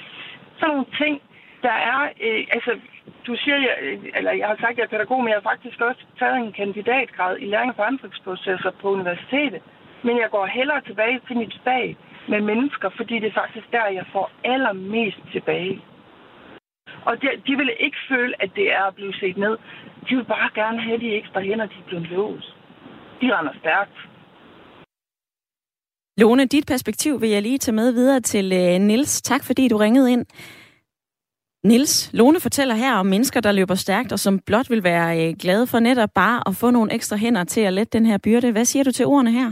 Sådan nogle ting, der er, øh, altså, du siger, jeg, øh, eller jeg har sagt, at jeg er pædagog, men jeg har faktisk også taget en kandidatgrad i læring og forandringsprocesser på universitetet. Men jeg går hellere tilbage til mit fag med mennesker, fordi det er faktisk der, jeg får allermest tilbage. Og de, de vil ikke føle, at det er at blive set ned. De vil bare gerne have de ekstra hænder, de er blevet lovet. De render stærkt. Lone, dit perspektiv vil jeg lige tage med videre til øh, Nils. Tak fordi du ringede ind. Nils, Lone fortæller her om mennesker, der løber stærkt, og som blot vil være øh, glade for netop bare at få nogle ekstra hænder til at lette den her byrde. Hvad siger du til ordene her?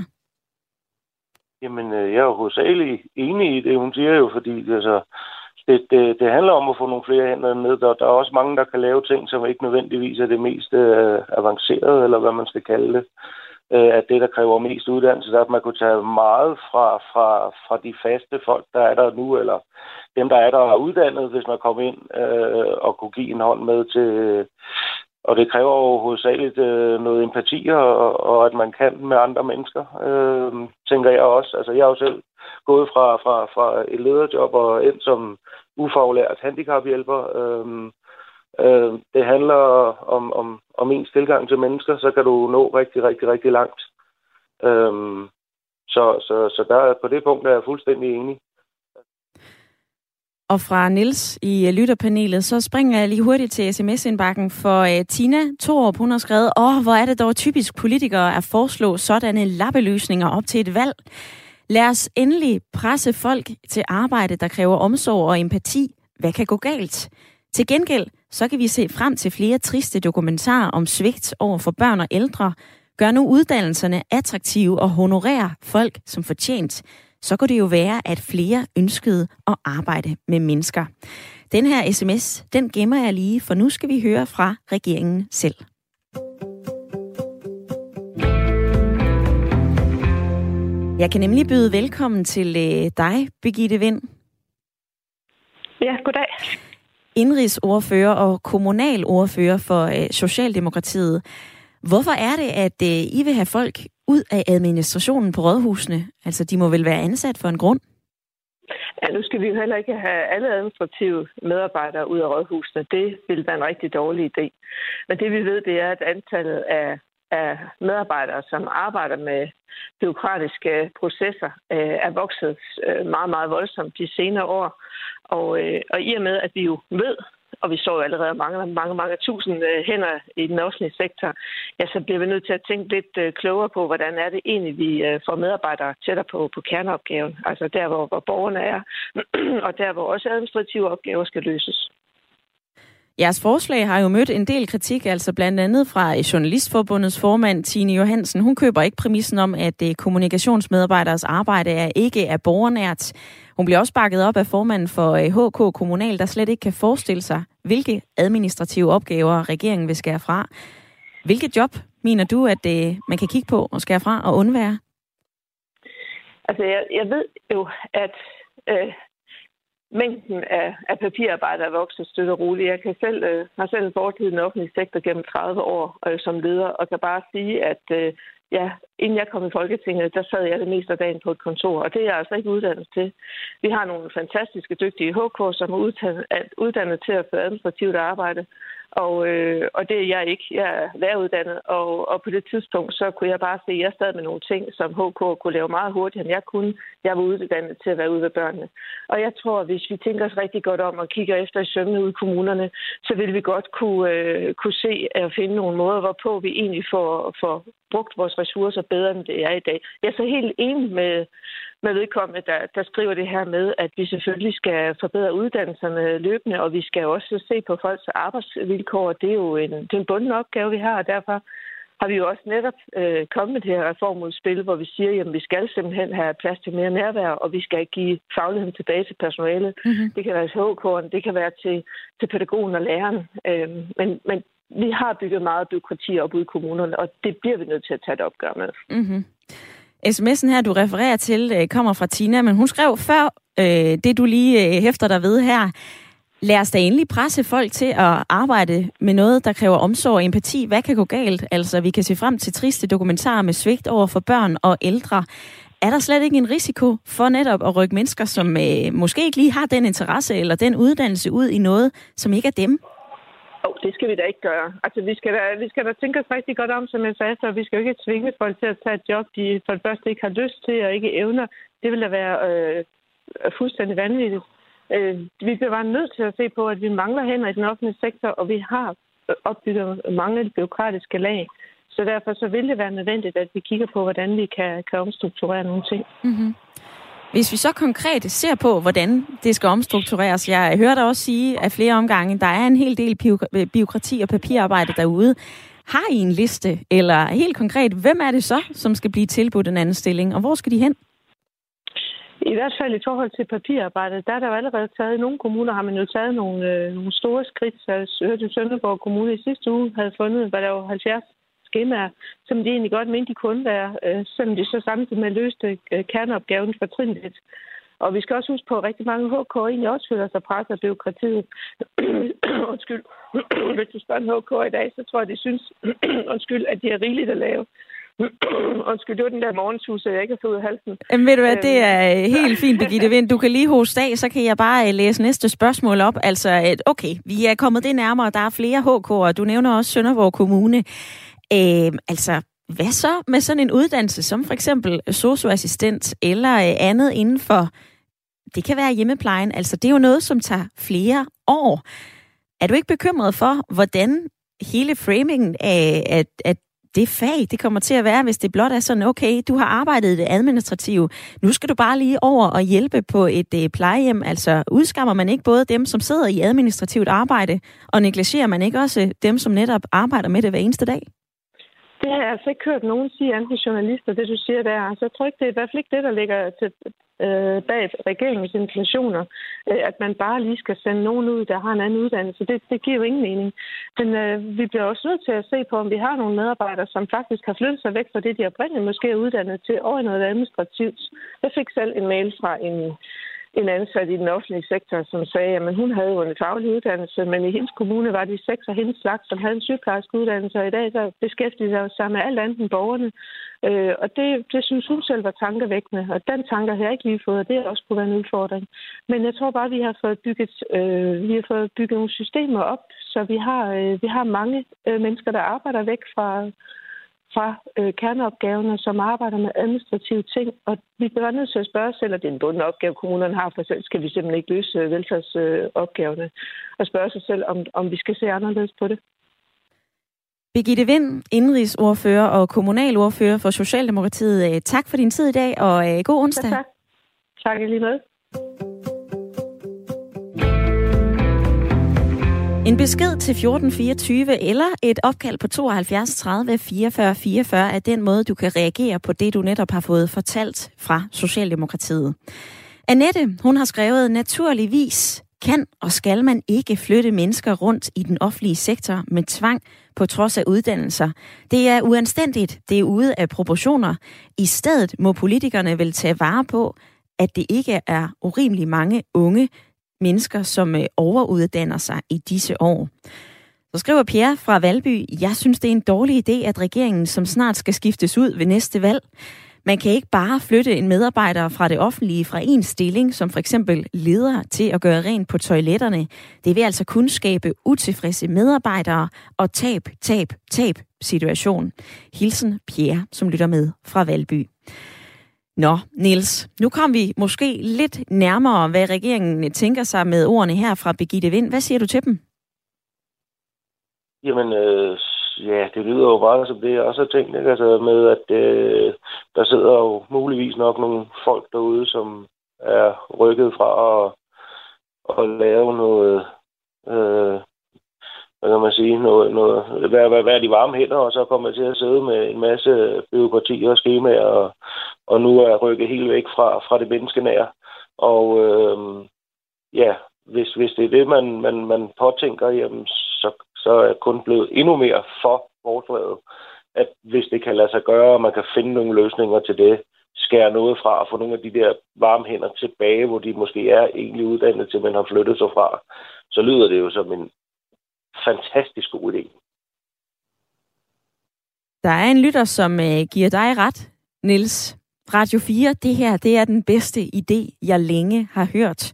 Jamen, øh, jeg er jo hovedsageligt enig i det, hun siger jo, fordi altså, det, det, det handler om at få nogle flere hænder ned. Der, der er også mange, der kan lave ting, som ikke nødvendigvis er det mest øh, avancerede, eller hvad man skal kalde det øh, at øh, det, der kræver mest uddannelse, er, at man kunne tage meget fra, fra, fra de faste folk, der er der nu, eller dem, der er der er uddannet, hvis man kommer ind øh, og kunne give en hånd med til... Øh, og det kræver jo hovedsageligt øh, noget empati, og, og at man kan med andre mennesker, øh, tænker jeg også. Altså, jeg har jo selv gået fra, fra, fra et lederjob og ind som ufaglært handicaphjælper. Øh, Øh, det handler om, om, om ens tilgang til mennesker, så kan du nå rigtig, rigtig, rigtig langt. Øh, så, så, så der, på det punkt er jeg fuldstændig enig. Og fra Nils i øh, lytterpanelet, så springer jeg lige hurtigt til sms-indbakken, for uh, Tina Torup, hun har skrevet, åh, hvor er det dog typisk politikere at foreslå sådanne lappeløsninger op til et valg. Lad os endelig presse folk til arbejde, der kræver omsorg og empati. Hvad kan gå galt? Til gengæld så kan vi se frem til flere triste dokumentarer om svigt over for børn og ældre. Gør nu uddannelserne attraktive og honorerer folk som fortjent. Så kunne det jo være, at flere ønskede at arbejde med mennesker. Den her sms, den gemmer jeg lige, for nu skal vi høre fra regeringen selv. Jeg kan nemlig byde velkommen til øh, dig, Birgitte Vind. Ja, goddag indrigsordfører og kommunalordfører for øh, Socialdemokratiet. Hvorfor er det, at øh, I vil have folk ud af administrationen på rådhusene? Altså, de må vel være ansat for en grund? Ja, nu skal vi jo heller ikke have alle administrative medarbejdere ud af rådhusene. Det vil være en rigtig dårlig idé. Men det vi ved, det er, at antallet af, af medarbejdere, som arbejder med byråkratiske processer, øh, er vokset øh, meget, meget voldsomt de senere år. Og, øh, og i og med, at vi jo ved, og vi så jo allerede mange, mange, mange tusind øh, hænder i den offentlige sektor, ja, så bliver vi nødt til at tænke lidt øh, klogere på, hvordan er det egentlig, vi øh, får medarbejdere tættere på, på kerneopgaven. Altså der, hvor, hvor borgerne er, [clears throat] og der, hvor også administrative opgaver skal løses. Jeres forslag har jo mødt en del kritik, altså blandt andet fra Journalistforbundets formand Tine Johansen. Hun køber ikke præmissen om, at øh, kommunikationsmedarbejderes arbejde er ikke er borgernært. Hun bliver også bakket op af formanden for øh, HK Kommunal, der slet ikke kan forestille sig, hvilke administrative opgaver regeringen vil skære fra. Hvilket job mener du, at øh, man kan kigge på og skære fra og undvære? Altså, jeg, jeg ved jo, at øh, mængden af, af papirarbejde er vokset støtte og roligt. Jeg kan selv, øh, har selv fortid i den offentlige sektor gennem 30 år øh, som leder, og kan bare sige, at øh, ja, inden jeg kom i Folketinget, der sad jeg det meste af dagen på et kontor, og det er jeg altså ikke uddannet til. Vi har nogle fantastiske, dygtige HK, som er uddannet, uddannet til at føre administrativt arbejde, og, øh, og det er jeg ikke. Jeg er læreruddannet, og, og på det tidspunkt, så kunne jeg bare se, at jeg sad med nogle ting, som HK kunne lave meget hurtigere, end jeg kunne. Jeg var uddannet til at være ude ved børnene. Og jeg tror, at hvis vi tænker os rigtig godt om og kigger efter i sømmene ude i kommunerne, så vil vi godt kunne, øh, kunne se og finde nogle måder, hvorpå vi egentlig får, får brugt vores ressourcer bedre, end det er i dag. Jeg er så helt enig med, med vedkommende, der, der skriver det her med, at vi selvfølgelig skal forbedre uddannelserne løbende, og vi skal også se på folks arbejdsvilkår. Det er jo en, det er en bunden opgave, vi har, og derfor har vi jo også netop øh, kommet med det her reformudspil, hvor vi siger, at vi skal simpelthen have plads til mere nærvær, og vi skal give fagligheden tilbage til personalet. Mm-hmm. Det kan være til HK'en, det kan være til, til pædagogen og læreren. Øh, men, men vi har bygget meget byråkrati op ude i kommunerne, og det bliver vi nødt til at tage et opgør med. Mm-hmm. SMS'en her, du refererer til, øh, kommer fra Tina, men hun skrev før øh, det, du lige øh, hæfter dig ved her. Lad os da endelig presse folk til at arbejde med noget, der kræver omsorg og empati. Hvad kan gå galt? Altså, vi kan se frem til triste dokumentarer med svigt over for børn og ældre. Er der slet ikke en risiko for netop at rykke mennesker, som øh, måske ikke lige har den interesse eller den uddannelse ud i noget, som ikke er dem? Jo, det skal vi da ikke gøre. Altså, vi skal da, vi skal da tænke os rigtig godt om, som jeg sagde, så vi skal jo ikke tvinge folk til at tage et job, de for det første ikke har lyst til og ikke evner. Det vil da være øh, fuldstændig vanvittigt. Øh, vi bliver bare nødt til at se på, at vi mangler hænder i den offentlige sektor, og vi har øh, opbygget mange byråkratiske lag. Så derfor så vil det være nødvendigt, at vi kigger på, hvordan vi kan, kan omstrukturere nogle ting. Mm-hmm. Hvis vi så konkret ser på, hvordan det skal omstruktureres, jeg hører dig også sige af flere omgange, der er en hel del byråkrati øh, og papirarbejde derude. Har I en liste, eller helt konkret, hvem er det så, som skal blive tilbudt en anden stilling, og hvor skal de hen? I hvert fald i forhold til papirarbejdet, der er der jo allerede taget, i nogle kommuner har man jo taget nogle, øh, nogle store skridt. Så jeg hørte Sønderborg Kommune i sidste uge havde fundet, hvad der var 70 skemaer, som de egentlig godt mente, de kunne være, øh, selvom de så samtidig med løste øh, kerneopgaven for trinligt. Og vi skal også huske på, at rigtig mange HK egentlig også føler sig presset af byråkratiet. [coughs] undskyld. [coughs] Hvis du spørger en HK i dag, så tror jeg, de synes, [coughs] undskyld, at de er rigeligt at lave. Undskyld, det var den der morgensus, jeg ikke har fået ud af halsen. Jamen ved du hvad, det er øhm. [laughs] helt fint, Birgitte Vind. Du kan lige hoste af, så kan jeg bare øh, læse næste spørgsmål op. Altså, okay, vi er kommet det nærmere, der er flere HK'er. Du nævner også Sønderborg Kommune. Øh, altså, hvad så med sådan en uddannelse som for eksempel socioassistent eller øh, andet inden for, det kan være hjemmeplejen, altså det er jo noget, som tager flere år. Er du ikke bekymret for, hvordan hele framingen af, at, at det fag, det kommer til at være, hvis det blot er sådan, okay, du har arbejdet i det administrative, nu skal du bare lige over og hjælpe på et øh, plejehjem. Altså udskammer man ikke både dem, som sidder i administrativt arbejde, og negligerer man ikke også dem, som netop arbejder med det hver eneste dag? Det har jeg altså ikke hørt nogen sige, andre journalister, det du siger der. Altså, jeg tror ikke, det er i hvert fald ikke det, der ligger til, øh, bag regeringens intentioner, øh, at man bare lige skal sende nogen ud, der har en anden uddannelse. Det, det giver jo ingen mening. Men øh, vi bliver også nødt til at se på, om vi har nogle medarbejdere, som faktisk har flyttet sig væk fra det, de oprindeligt måske er uddannet til, over i noget administrativt. Jeg fik selv en mail fra en en ansat i den offentlige sektor, som sagde, at hun havde jo en faglig uddannelse, men i hendes kommune var de seks af hendes slags, som havde en sygeplejersk uddannelse, og i dag så beskæftigede sig med alt andet end borgerne. Øh, og det, det synes hun selv var tankevækkende, og den tanke har jeg ikke lige fået, og det er også kunne være en udfordring. Men jeg tror bare, at vi har fået bygget, øh, vi har fået bygget nogle systemer op, så vi har, øh, vi har mange øh, mennesker, der arbejder væk fra, fra øh, kerneopgaverne, som arbejder med administrative ting. Og vi bliver nødt til at spørge os selv, at det er en bunden opgave, kommunerne har for selv, skal vi simpelthen ikke løse øh, velfærdsopgaverne, og spørge sig selv, om, om vi skal se anderledes på det. Birgitte Vind, indrigsordfører og kommunalordfører for Socialdemokratiet. Øh, tak for din tid i dag, og øh, god onsdag. Ja, tak. Tak lige med. En besked til 1424 eller et opkald på 72 30 44 44 er den måde, du kan reagere på det, du netop har fået fortalt fra Socialdemokratiet. Annette, hun har skrevet, naturligvis kan og skal man ikke flytte mennesker rundt i den offentlige sektor med tvang på trods af uddannelser. Det er uanstændigt, det er ude af proportioner. I stedet må politikerne vel tage vare på, at det ikke er urimelig mange unge, mennesker, som øh, overuddanner sig i disse år. Så skriver Pierre fra Valby, jeg synes, det er en dårlig idé, at regeringen, som snart skal skiftes ud ved næste valg, man kan ikke bare flytte en medarbejder fra det offentlige fra en stilling, som for eksempel leder til at gøre rent på toiletterne. Det vil altså kun skabe utilfredse medarbejdere og tab, tab, tab situation. Hilsen Pierre, som lytter med fra Valby. Nå, Niels, nu kom vi måske lidt nærmere, hvad regeringen tænker sig med ordene her fra Birgitte Vind. Hvad siger du til dem? Jamen, øh, ja, det lyder jo bare som det, jeg også har tænkt, ikke? Altså med, at øh, der sidder jo muligvis nok nogle folk derude, som er rykket fra at, at lave noget, øh, hvad kan man sige, noget, noget, være, være, være de varme hænder, og så kommer til at sidde med en masse byråkrati og skemaer, og, og nu er jeg rykket helt væk fra, fra det menneskenære. Og øh, ja, hvis, hvis det er det, man, man, man påtænker, jamen, så, så er jeg kun blevet endnu mere for forslaget. At hvis det kan lade sig gøre, og man kan finde nogle løsninger til det, skære noget fra og få nogle af de der varme hænder tilbage, hvor de måske er egentlig uddannet til, men har flyttet sig fra, så lyder det jo som en fantastisk god idé. Der er en lytter, som øh, giver dig ret, Nils. Radio 4, det her, det er den bedste idé, jeg længe har hørt.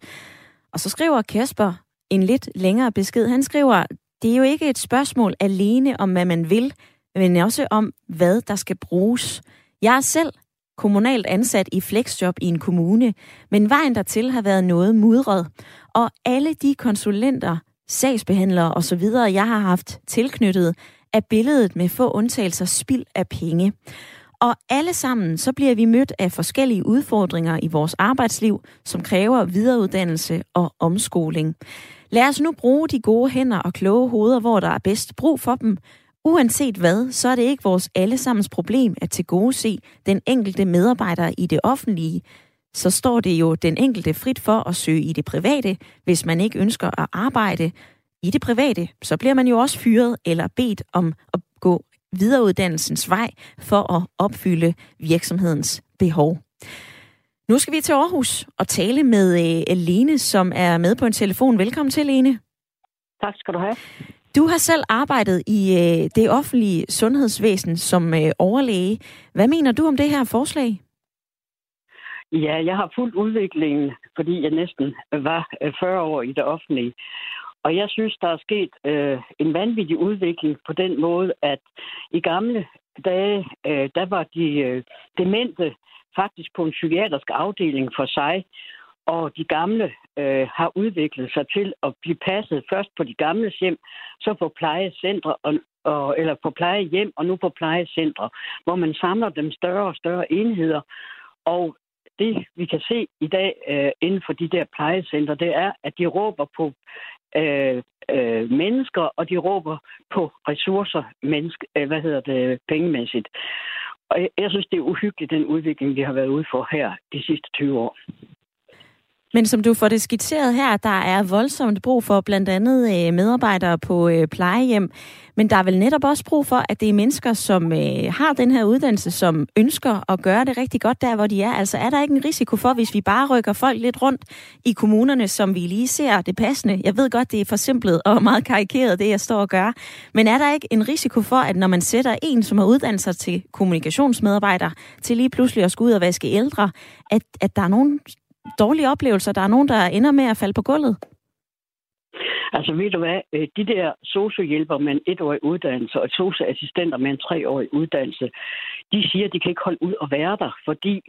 Og så skriver Kasper en lidt længere besked. Han skriver, det er jo ikke et spørgsmål alene om, hvad man vil, men også om, hvad der skal bruges. Jeg er selv kommunalt ansat i flexjob i en kommune, men vejen dertil har været noget mudret. Og alle de konsulenter, sagsbehandlere osv., jeg har haft tilknyttet, er billedet med få undtagelser spild af penge. Og alle sammen, så bliver vi mødt af forskellige udfordringer i vores arbejdsliv, som kræver videreuddannelse og omskoling. Lad os nu bruge de gode hænder og kloge hoveder, hvor der er bedst brug for dem. Uanset hvad, så er det ikke vores allesammens problem at tilgodese den enkelte medarbejder i det offentlige. Så står det jo den enkelte frit for at søge i det private, hvis man ikke ønsker at arbejde i det private. Så bliver man jo også fyret eller bedt om at gå videreuddannelsens vej for at opfylde virksomhedens behov. Nu skal vi til Aarhus og tale med øh, Lene, som er med på en telefon. Velkommen til, Lene. Tak skal du have. Du har selv arbejdet i øh, det offentlige sundhedsvæsen som øh, overlæge. Hvad mener du om det her forslag? Ja, jeg har fuldt udviklingen, fordi jeg næsten var 40 år i det offentlige. Og jeg synes, der er sket øh, en vanvittig udvikling på den måde, at i gamle dage, øh, der var de øh, demente faktisk på en psykiatrisk afdeling for sig, og de gamle øh, har udviklet sig til at blive passet først på de gamle hjem, så på plejecentre og, og, eller på plejehjem og nu på plejecentre, hvor man samler dem større og større enheder. Og det, vi kan se i dag øh, inden for de der plejecentre, det er, at de råber på øh, øh, mennesker, og de råber på ressourcer, menneske, øh, hvad hedder det, pengemæssigt. Og jeg, jeg synes, det er uhyggeligt, den udvikling, vi har været ude for her de sidste 20 år. Men som du får det skitseret her, der er voldsomt brug for blandt andet øh, medarbejdere på øh, plejehjem. Men der er vel netop også brug for, at det er mennesker, som øh, har den her uddannelse, som ønsker at gøre det rigtig godt der, hvor de er. Altså er der ikke en risiko for, hvis vi bare rykker folk lidt rundt i kommunerne, som vi lige ser det passende? Jeg ved godt, det er forsimplet og [laughs] meget karikeret, det jeg står og gør. Men er der ikke en risiko for, at når man sætter en, som har uddannet sig til kommunikationsmedarbejder, til lige pludselig at skulle ud og vaske ældre, at, at der er nogen, dårlige oplevelser. Der er nogen, der ender med at falde på gulvet. Altså ved du hvad, øh, de der sociohjælper med en etårig uddannelse og socioassistenter med en treårig uddannelse, de siger, at de kan ikke holde ud og være der, fordi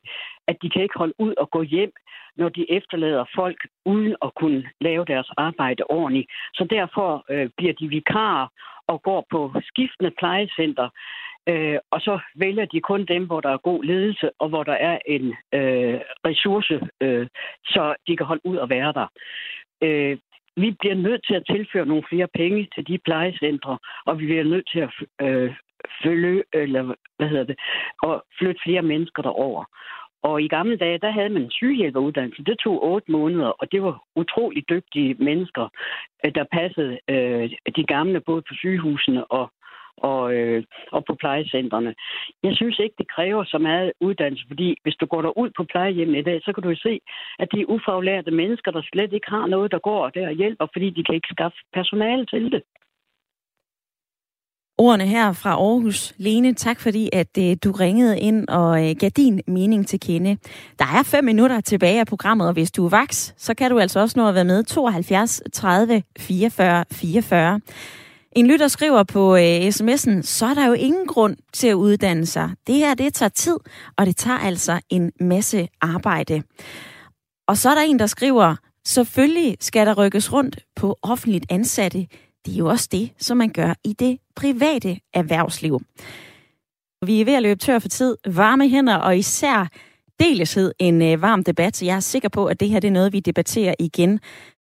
at de kan ikke holde ud og gå hjem, når de efterlader folk uden at kunne lave deres arbejde ordentligt. Så derfor øh, bliver de vikarer og går på skiftende plejecenter, Øh, og så vælger de kun dem, hvor der er god ledelse, og hvor der er en øh, ressource, øh, så de kan holde ud og være der. Øh, vi bliver nødt til at tilføre nogle flere penge til de plejecentre, og vi bliver nødt til at øh, følge, eller hvad hedder det, og flytte flere mennesker derover. Og i gamle dage, der havde man en sygehjælperuddannelse. Det tog otte måneder, og det var utrolig dygtige mennesker, øh, der passede øh, de gamle både på sygehusene og og, øh, og på plejecentrene. Jeg synes ikke, det kræver så meget uddannelse, fordi hvis du går ud på plejehjemmet i dag, så kan du se, at det er ufaglærte mennesker, der slet ikke har noget, der går der og hjælper, fordi de kan ikke skaffe personale til det. Ordene her fra Aarhus. Lene, tak fordi, at øh, du ringede ind og øh, gav din mening til kende. Der er fem minutter tilbage af programmet, og hvis du er vaks, så kan du altså også nå at være med 72 30 44 44. En lytter skriver på øh, sms'en, så er der jo ingen grund til at uddanne sig. Det her, det tager tid, og det tager altså en masse arbejde. Og så er der en, der skriver, selvfølgelig skal der rykkes rundt på offentligt ansatte. Det er jo også det, som man gør i det private erhvervsliv. Vi er ved at løbe tør for tid, varme hænder og især deleshed en øh, varm debat. Så jeg er sikker på, at det her det er noget, vi debatterer igen